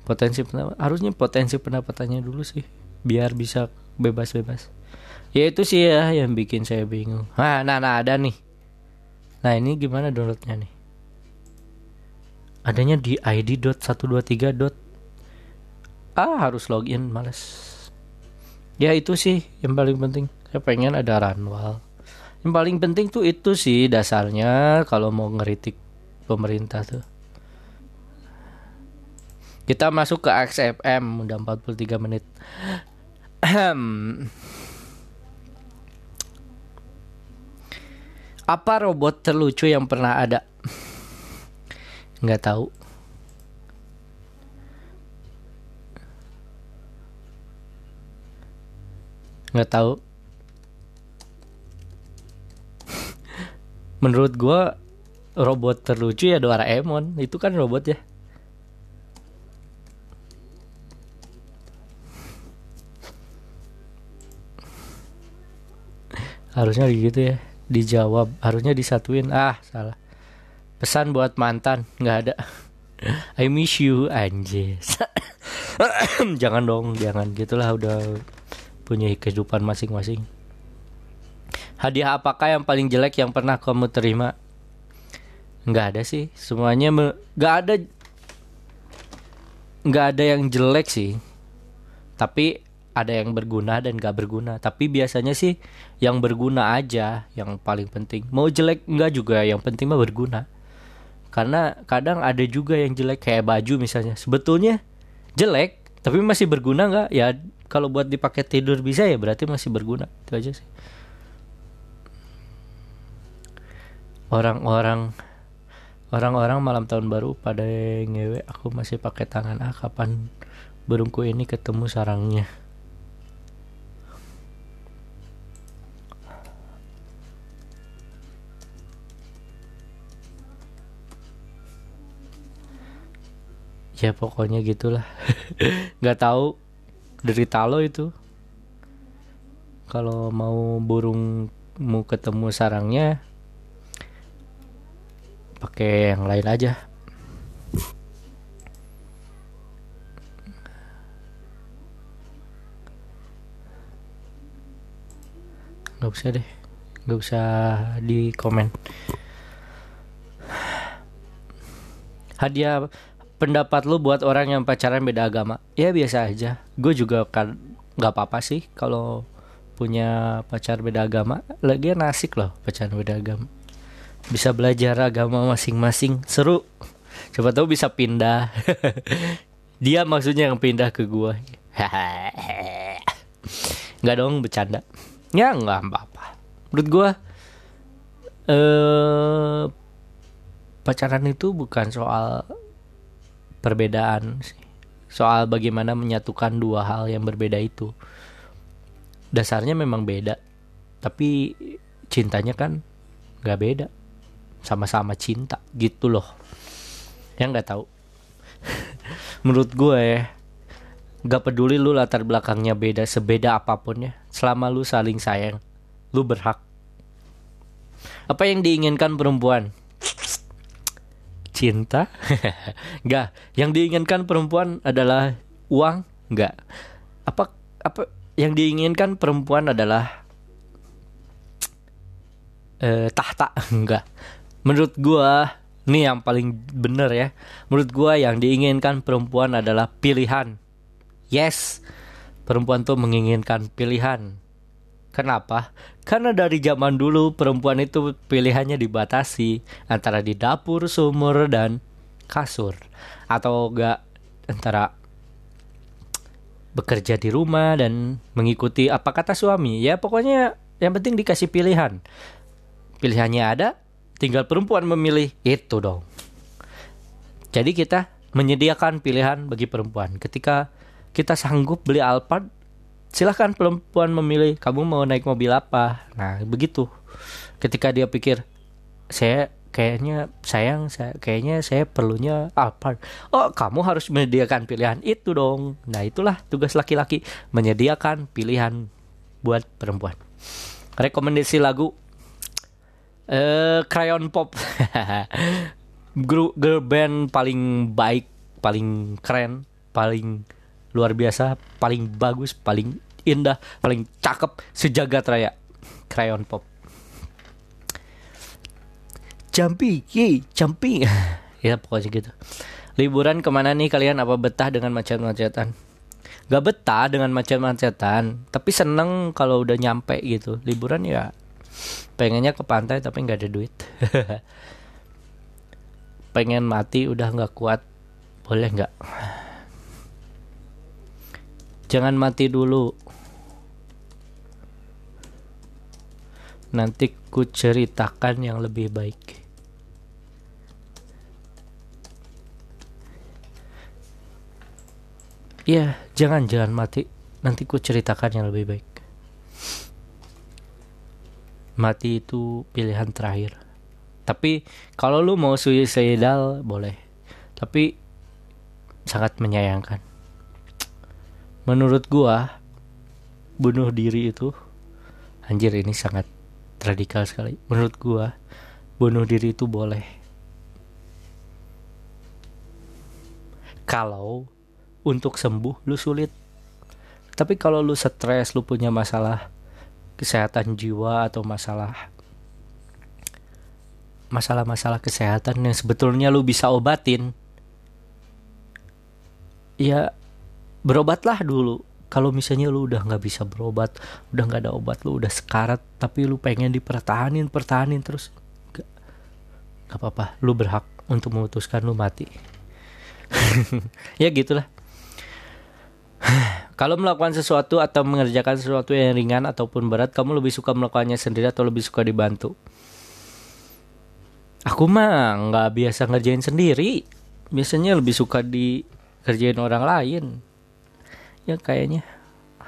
Potensi pendapat, harusnya potensi pendapatannya dulu sih biar bisa bebas-bebas. Ya itu sih ya yang bikin saya bingung. Nah nah, nah ada nih. Nah ini gimana downloadnya nih? Adanya di id.123. ah harus login males. Ya itu sih yang paling penting. Saya pengen ada runwal yang paling penting tuh itu sih dasarnya kalau mau ngeritik pemerintah tuh. Kita masuk ke XFM udah 43 menit. Apa robot terlucu yang pernah ada? Nggak tahu. Nggak tahu menurut gue robot terlucu ya Doraemon. Itu kan robot ya. Harusnya gitu ya. Dijawab harusnya disatuin. Ah salah. Pesan buat mantan nggak ada. I miss you anjir. Jangan dong jangan. Gitulah udah punya kehidupan masing-masing Hadiah apakah yang paling jelek yang pernah kamu terima? Nggak ada sih, semuanya nggak ada nggak ada yang jelek sih. Tapi ada yang berguna dan gak berguna. Tapi biasanya sih yang berguna aja yang paling penting. Mau jelek nggak juga, yang penting mah berguna. Karena kadang ada juga yang jelek kayak baju misalnya. Sebetulnya jelek, tapi masih berguna nggak? Ya kalau buat dipakai tidur bisa ya berarti masih berguna. Itu aja sih. Orang-orang Orang-orang malam tahun baru pada ngewe aku masih pakai tangan ah kapan burungku ini ketemu sarangnya. ya pokoknya gitulah nggak tahu dari talo itu kalau mau burungmu ketemu sarangnya pakai yang lain aja. Nggak usah deh. Nggak usah di komen hadiah pendapat lu buat orang yang pacaran beda agama. Ya biasa aja. Gue juga kan nggak apa-apa sih kalau punya pacar beda agama. Lagi nasik loh pacaran beda agama bisa belajar agama masing-masing seru coba tahu bisa pindah dia maksudnya yang pindah ke gue nggak dong bercanda ya nggak apa-apa menurut gue eh pacaran itu bukan soal perbedaan sih. Soal bagaimana menyatukan dua hal yang berbeda itu. Dasarnya memang beda. Tapi cintanya kan gak beda. Sama-sama cinta gitu loh. Yang gak tahu. Menurut gue ya, gak peduli lu latar belakangnya beda sebeda apa pun ya. Selama lu saling sayang, lu berhak. Apa yang diinginkan perempuan? cinta enggak yang diinginkan perempuan adalah uang enggak apa apa yang diinginkan perempuan adalah eh, tahta enggak menurut gua ini yang paling bener ya menurut gua yang diinginkan perempuan adalah pilihan yes perempuan tuh menginginkan pilihan Kenapa? Karena dari zaman dulu perempuan itu pilihannya dibatasi antara di dapur, sumur, dan kasur. Atau enggak antara bekerja di rumah dan mengikuti apa kata suami. Ya pokoknya yang penting dikasih pilihan. Pilihannya ada, tinggal perempuan memilih. Itu dong. Jadi kita menyediakan pilihan bagi perempuan. Ketika kita sanggup beli Alphard, silahkan perempuan memilih kamu mau naik mobil apa nah begitu ketika dia pikir saya kayaknya sayang saya kayaknya saya perlunya apa oh kamu harus menyediakan pilihan itu dong nah itulah tugas laki-laki menyediakan pilihan buat perempuan rekomendasi lagu eh uh, Crayon Pop girl band paling baik paling keren paling luar biasa paling bagus paling indah, paling cakep sejagat raya. Crayon Pop. Jumpy, ye, jumpy. ya pokoknya gitu. Liburan ke mana nih kalian? Apa betah dengan macet-macetan? Gak betah dengan macet-macetan, tapi seneng kalau udah nyampe gitu. Liburan ya pengennya ke pantai tapi nggak ada duit. Pengen mati udah nggak kuat, boleh nggak? Jangan mati dulu. Nanti ku ceritakan yang lebih baik. Iya, jangan jangan mati. Nanti ku ceritakan yang lebih baik. Mati itu pilihan terakhir. Tapi kalau lu mau suicidal boleh. Tapi sangat menyayangkan. Menurut gua bunuh diri itu anjir ini sangat radikal sekali menurut gua bunuh diri itu boleh kalau untuk sembuh lu sulit tapi kalau lu stres lu punya masalah kesehatan jiwa atau masalah masalah-masalah kesehatan yang sebetulnya lu bisa obatin ya berobatlah dulu. Kalau misalnya lu udah nggak bisa berobat udah nggak ada obat lu udah sekarat tapi lu pengen dipertahanin pertahanin terus gak apa-apa. Lu berhak untuk memutuskan lu mati. Ya gitulah kalau melakukan sesuatu atau mengerjakan sesuatu yang ringan ataupun berat kamu lebih suka melakukannya sendiri atau lebih suka dibantu? Aku mah nggak biasa ngerjain sendiri. Biasanya lebih suka dikerjain orang lain. Ya kayaknya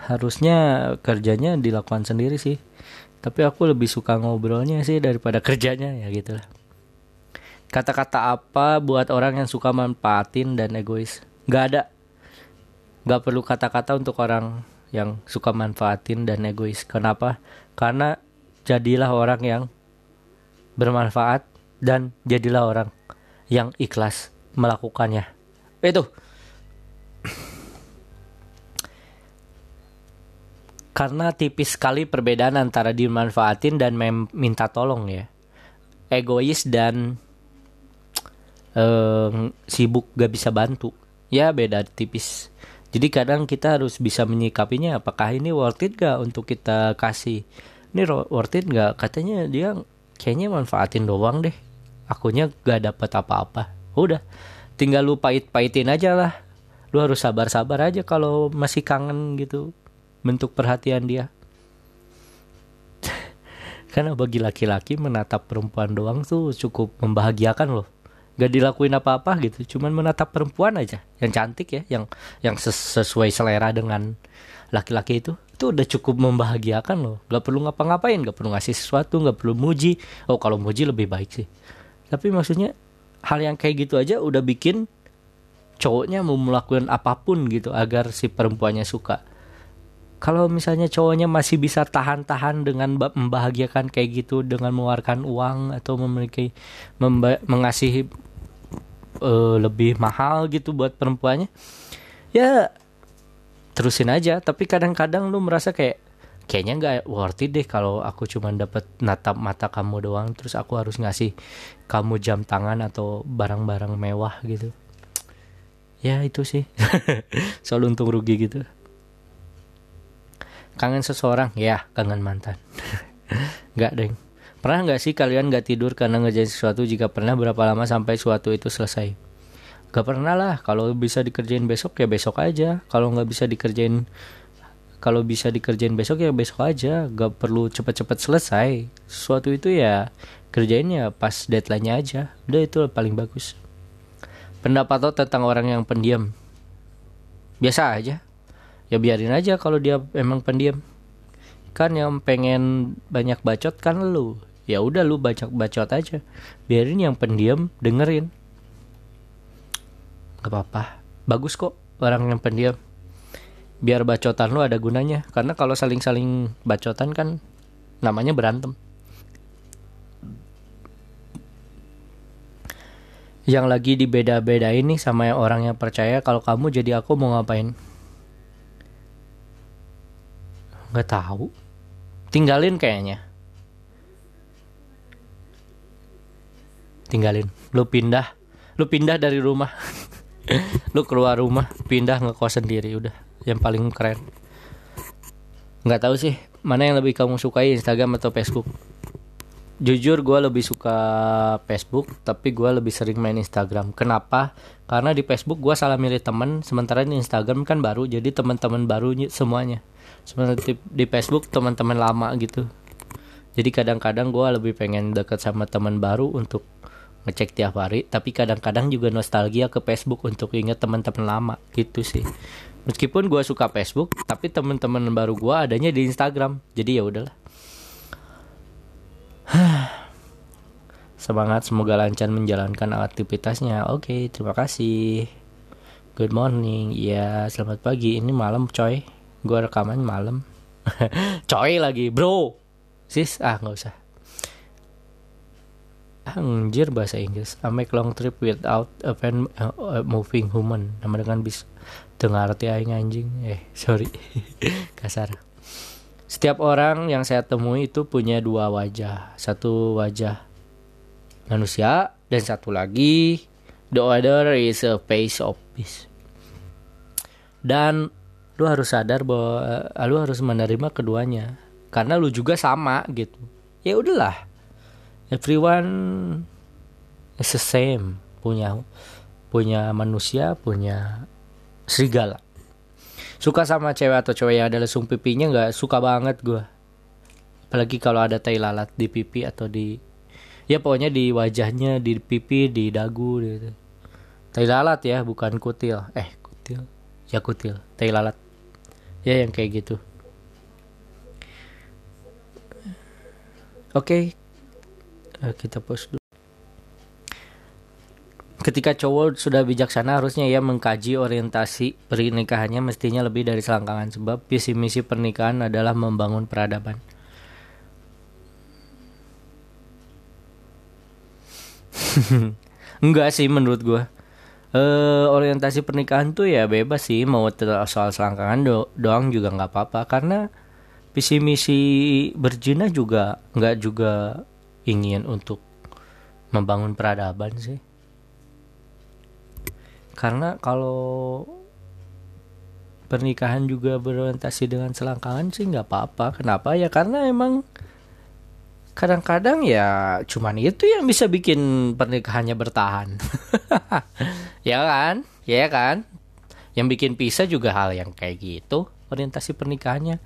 harusnya kerjanya dilakukan sendiri sih. Tapi aku lebih suka ngobrolnya sih daripada kerjanya ya gitu lah. Kata-kata apa buat orang yang suka manfaatin dan egois? Nggak ada nggak perlu kata-kata untuk orang yang suka manfaatin dan egois. Kenapa? Karena jadilah orang yang bermanfaat dan jadilah orang yang ikhlas melakukannya. Itu. Karena tipis sekali perbedaan antara dimanfaatin dan minta tolong ya. Egois dan uh, sibuk gak bisa bantu. Ya beda tipis jadi kadang kita harus bisa menyikapinya apakah ini worth it gak untuk kita kasih? Ini worth it gak katanya dia kayaknya manfaatin doang deh. Akunya gak dapat apa-apa. Udah tinggal lu pahit-pahitin aja lah. Lu harus sabar-sabar aja kalau masih kangen gitu bentuk perhatian dia. Karena bagi laki-laki menatap perempuan doang tuh cukup membahagiakan loh gak dilakuin apa-apa gitu. Cuman menatap perempuan aja. Yang cantik ya yang yang sesuai selera dengan laki-laki itu. Itu udah cukup membahagiakan loh. Gak perlu ngapa-ngapain gak perlu ngasih sesuatu gak perlu muji. Oh kalau muji lebih baik sih. Tapi maksudnya hal yang kayak gitu aja udah bikin cowoknya mau melakukan apa pun gitu agar si perempuannya suka. Kalau misalnya cowoknya masih bisa tahan-tahan dengan membahagiakan kayak gitu dengan mengeluarkan uang atau memiliki mengasihi uh, lebih mahal gitu buat perempuannya ya terusin aja. Tapi kadang-kadang lu merasa kayak kayaknya nggak worth it deh kalau aku cuma dapat natap mata kamu doang terus aku harus ngasih kamu jam tangan atau barang-barang mewah gitu. Ya itu sih. Soal untung rugi gitu. Kangen seseorang? Ya kangen mantan. Nggak deng Pernah nggak sih kalian nggak tidur karena ngerjain sesuatu jika pernah berapa lama sampai suatu itu selesai? Gak pernah lah. Kalau bisa dikerjain besok ya besok aja. Kalau nggak bisa dikerjain kalau bisa dikerjain besok ya besok aja. Gak perlu cepat-cepat selesai. Sesuatu itu ya kerjainnya pas deadline-nya aja. Udah itu paling bagus. Pendapat lo tentang orang yang pendiam? Biasa aja. Ya biarin aja kalau dia emang pendiam kan yang pengen banyak bacot kan lu ya udah lu baca bacot aja. Biarin yang pendiam dengerin. Gak apa-apa. Bagus kok orang yang pendiam. Biar bacotan lu ada gunanya. Karena kalau saling-saling bacotan kan namanya berantem. Yang lagi dibeda-beda ini sama yang orang yang percaya kalau kamu jadi aku mau ngapain? Nggak tahu. Tinggalin kayaknya tinggalin. Lu pindah. Lu pindah dari rumah. Lu keluar rumah pindah ngekos sendiri udah. Yang paling keren. Nggak tahu sih mana yang lebih kamu sukai Instagram atau Facebook? Jujur gue lebih suka Facebook tapi gue lebih sering main Instagram. Kenapa? Karena di Facebook gue salah milih temen sementara di Instagram kan baru jadi teman-teman baru semuanya. Seperti di Facebook teman-teman lama gitu. Jadi kadang-kadang gue lebih pengen deket sama teman baru untuk ngecek tiap hari tapi kadang-kadang juga nostalgia ke Facebook untuk inget teman-teman lama gitu sih. Meskipun gue suka Facebook tapi teman-teman baru gue adanya di Instagram jadi ya udahlah. Semangat semoga lancar menjalankan aktivitasnya. Oke terima kasih. Good morning. Ya selamat pagi. Ini malam coy. Gue rekaman malam. Coy lagi bro. Sis ah nggak usah Anjir bahasa Inggris. I make long trip without a pen, uh, moving human. Nama dengan bis. Dengar arti aing anjing. Eh, sorry. Kasar. Setiap orang yang saya temui itu punya dua wajah. Satu wajah manusia dan satu lagi the other is a face of peace. Dan lu harus sadar bahwa uh, lu harus menerima keduanya karena lu juga sama gitu. Ya udahlah everyone is the same. Punya punya manusia punya serigala. Suka sama cewek atau cewek yang ada lesung pipinya? Nggak suka banget gue apalagi kalau ada tai lalat di pipi atau di ya pokoknya di wajahnya di pipi di dagu gitu tai lalat ya bukan kutil. Eh kutil? Ya kutil. Tai lalat. Ya yang kayak gitu. Oke Eh, kita post dulu. Ketika cowok sudah bijaksana harusnya ia mengkaji orientasi pernikahannya. Mestinya lebih dari selangkangan sebab visi misi pernikahan adalah membangun peradaban. Enggak sih menurut gua. Eh orientasi pernikahan tuh ya bebas sih. Mau soal selangkangan do doang juga nggak apa-apa. Karena visi misi berjina juga nggak juga ingin untuk membangun peradaban sih. Karena kalau pernikahan juga berorientasi dengan selangkangan sih nggak apa-apa. Kenapa ya? Karena emang kadang-kadang ya cuman itu yang bisa bikin pernikahannya bertahan ya kan ya kan yang bikin pisah juga hal yang kayak gitu orientasi pernikahannya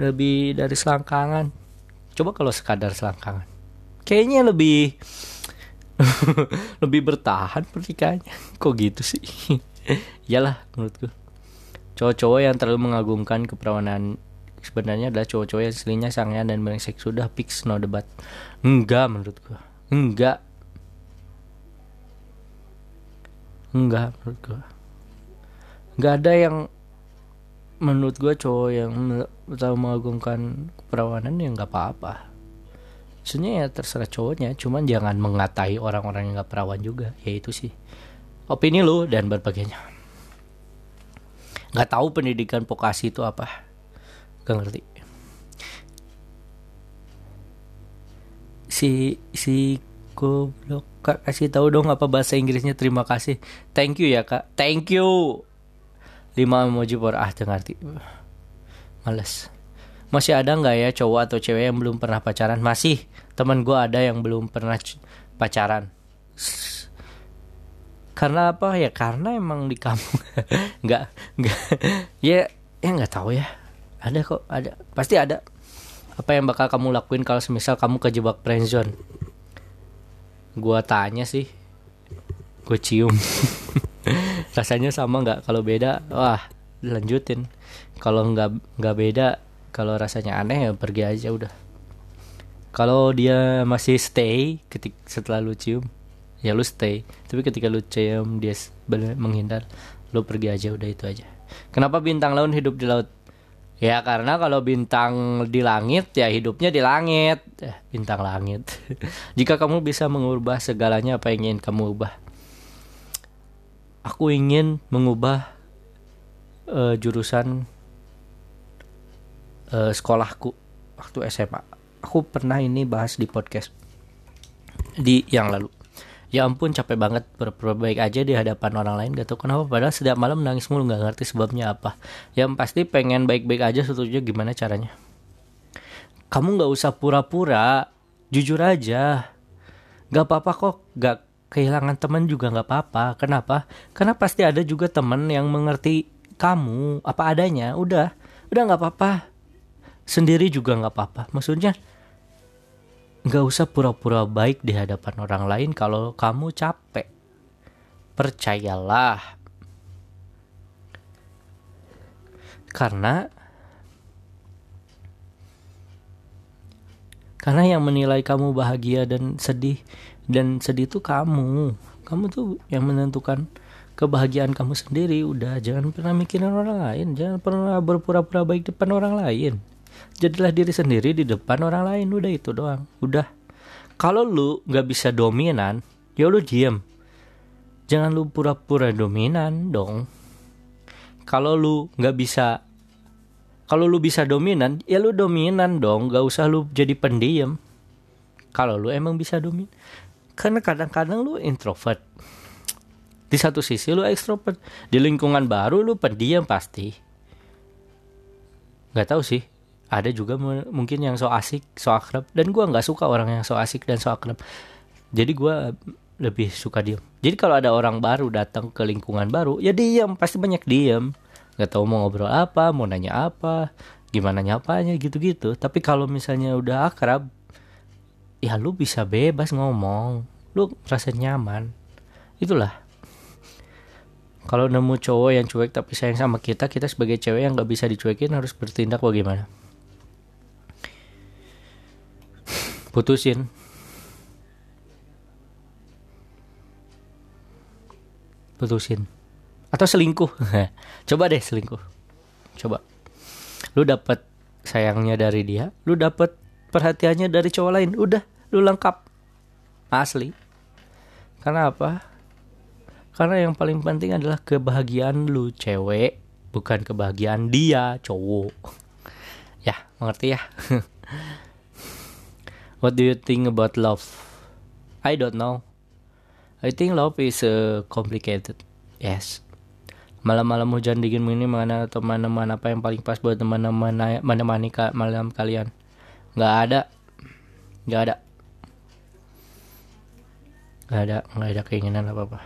lebih dari selangkangan coba kalau sekadar selangkangan kayaknya lebih lebih bertahan pernikahannya kok gitu sih? Iyalah menurutku. Cowok-cowok yang terlalu mengagumkan keperawanan sebenarnya adalah cowok-cowok yang aslinya sangean dan brengsek. Sudah fix no debat. Enggak menurut gua enggak. Enggak menurut gua enggak ada yang menurut gua cowok yang terlalu mengagungkan perawanan ya nggak apa-apa sebenarnya ya terserah cowoknya cuman jangan mengatai orang-orang yang nggak perawan juga. Ya itu sih. Opini lu dan berbagiannya nggak tahu pendidikan vokasi itu apa. Gak ngerti. Si si goblok kak kasih tahu dong apa bahasa Inggrisnya. Terima kasih. Thank you ya kak. Thank you. Lima emoji por ah ngerti. Males masih ada nggak ya cowok atau cewek yang belum pernah pacaran? Masih teman gue ada yang belum pernah pacaran. Karena apa? Ya karena emang di kampung nggak nggak ya ya nggak tahu ya. Ada kok ada pasti ada. Apa yang bakal kamu lakuin kalau semisal kamu kejebak friendzone gua tanya sih. Gue cium. Rasanya sama nggak? Kalau beda wah lanjutin kalau nggak nggak beda kalau rasanya aneh ya pergi aja udah kalau dia masih stay ketik setelah lu cium ya lu stay tapi ketika lu cium dia menghindar lu pergi aja udah itu aja kenapa bintang laut hidup di laut Ya karena kalau bintang di langit ya hidupnya di langit. Eh, bintang langit. Jika kamu bisa mengubah segalanya apa yang ingin kamu ubah? Aku ingin mengubah uh, jurusan uh, sekolahku waktu SMA. Aku pernah ini bahas di podcast di yang lalu. Ya ampun capek banget. Berpura baik aja di hadapan orang lain gak tau kenapa. Padahal setiap malam nangis mulu nggak ngerti sebabnya apa. Yang pasti pengen baik-baik aja setuju. Gimana caranya? Kamu nggak usah pura-pura. Jujur aja. Gak apa-apa kok. Gak kehilangan teman juga nggak apa-apa. Kenapa? Karena pasti ada juga teman yang mengerti kamu. Apa adanya. Udah. Udah nggak apa-apa sendiri juga nggak apa-apa maksudnya Gak usah pura-pura baik di hadapan orang lain kalau kamu capek. Percayalah. Karena karena yang menilai kamu bahagia dan sedih dan sedih itu kamu. Kamu tuh yang menentukan kebahagiaan kamu sendiri. Udah jangan pernah mikirin orang lain, jangan pernah berpura-pura baik depan orang lain jadilah diri sendiri di depan orang lain. Udah itu doang. Udah. Kalau lu nggak bisa dominan ya lu diem. Jangan lu pura-pura dominan dong. Kalau lu nggak bisa kalau lu bisa dominan ya lu dominan dong. Gak usah lu jadi pendiam. Kalau lu emang bisa dominan. Karena kadang-kadang lu introvert. Di satu sisi lu ekstrovert. Di lingkungan baru lu pendiam pasti. Nggak tahu sih ada juga mungkin yang so asik so akrab. Dan gue nggak suka orang yang so asik dan so akrab. Jadi gue lebih suka diem. Jadi kalau ada orang baru datang ke lingkungan baru ya diem. Pasti banyak diem. Nggak tahu mau ngobrol apa mau nanya apa gimana nyapanya gitu-gitu. Tapi kalau misalnya udah akrab ya lu bisa bebas ngomong. Lu merasa nyaman. Itulah. Kalau nemu cowok yang cuek tapi sayang sama kita kita sebagai cewek yang nggak bisa dicuekin harus bertindak bagaimana putusin. Putusin. Atau selingkuh. Coba deh selingkuh. Coba. Lu dapet sayangnya dari dia lu dapet perhatiannya dari cowok lain. Udah lu lengkap. Asli. Karena apa? Karena yang paling penting adalah kebahagiaan lu cewek. Bukan kebahagiaan dia cowok. Ya mengerti ya what do you think about love? I don't know. I think love is uh, complicated. Yes. Malam-malam hujan dingin ini mana teman-teman apa yang paling pas buat teman-teman menemani ka malam kalian? Nggak ada. Nggak ada. Nggak ada nggak ada keinginan apa apa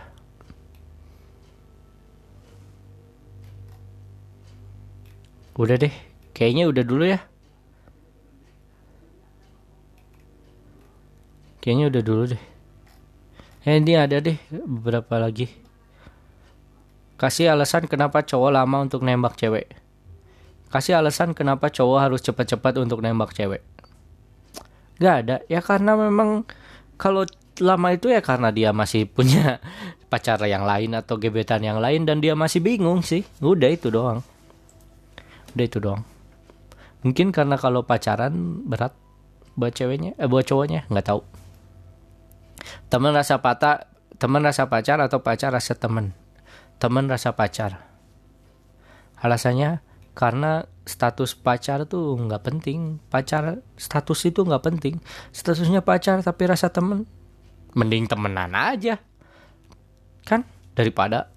udah deh. Kayaknya udah dulu ya kayaknya udah dulu deh eh ini ada deh beberapa lagi Kasih alasan kenapa cowok lama untuk nembak cewek. Kasih alasan kenapa cowok harus cepat-cepat untuk nembak cewek. Gak ada. Ya karena memang kalau lama itu ya karena dia masih punya pacar yang lain atau gebetan yang lain dan dia masih bingung sih. Udah itu doang. Udah itu doang. Mungkin karena kalau pacaran berat buat ceweknya, eh buat cowoknya nggak tahu. Teman rasa patah, teman rasa pacar atau pacar rasa teman teman rasa pacar. Alasannya karena status pacar tuh nggak penting. Pacar status itu nggak penting. Statusnya pacar tapi rasa temen, mending temenan aja, kan daripada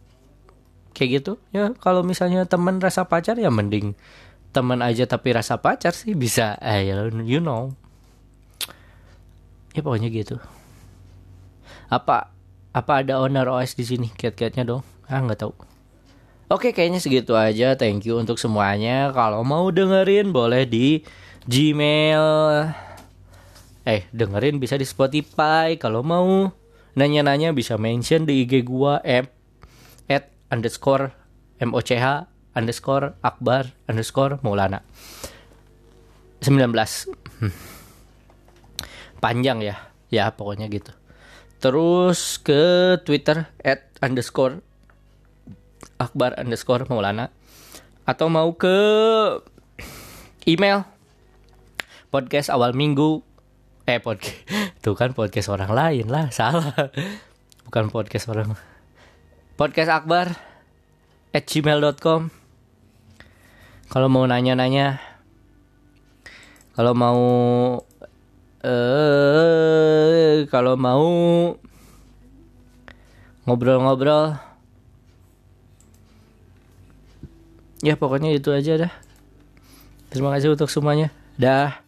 kayak gitu. Ya kalau misalnya temen rasa pacar ya mending temen aja tapi rasa pacar sih bisa. Eh you know. Ya pokoknya gitu. Apa apa ada owner OS di sini? Kiat-kiatnya dong. Ah nggak tahu. Oke kayaknya segitu aja. Thank you untuk semuanya. Kalau mau dengerin boleh di Gmail. Eh dengerin bisa di Spotify. Kalau mau nanya-nanya bisa mention di IG gua M At underscore MOCH underscore Akbar underscore Maulana. 19 hmm. Panjang ya. Ya pokoknya gitu Terus ke Twitter at underscore akbar underscore maulana. Atau mau ke email podcast awal minggu. Eh podcast tuh kan podcast orang lain lah salah. Bukan podcast orang podcast akbar at gmail.com kalau mau nanya-nanya kalau mau eh kalau mau ngobrol-ngobrol. Ya pokoknya itu aja dah. Terima kasih untuk semuanya. Dah.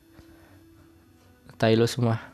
Tai lo semua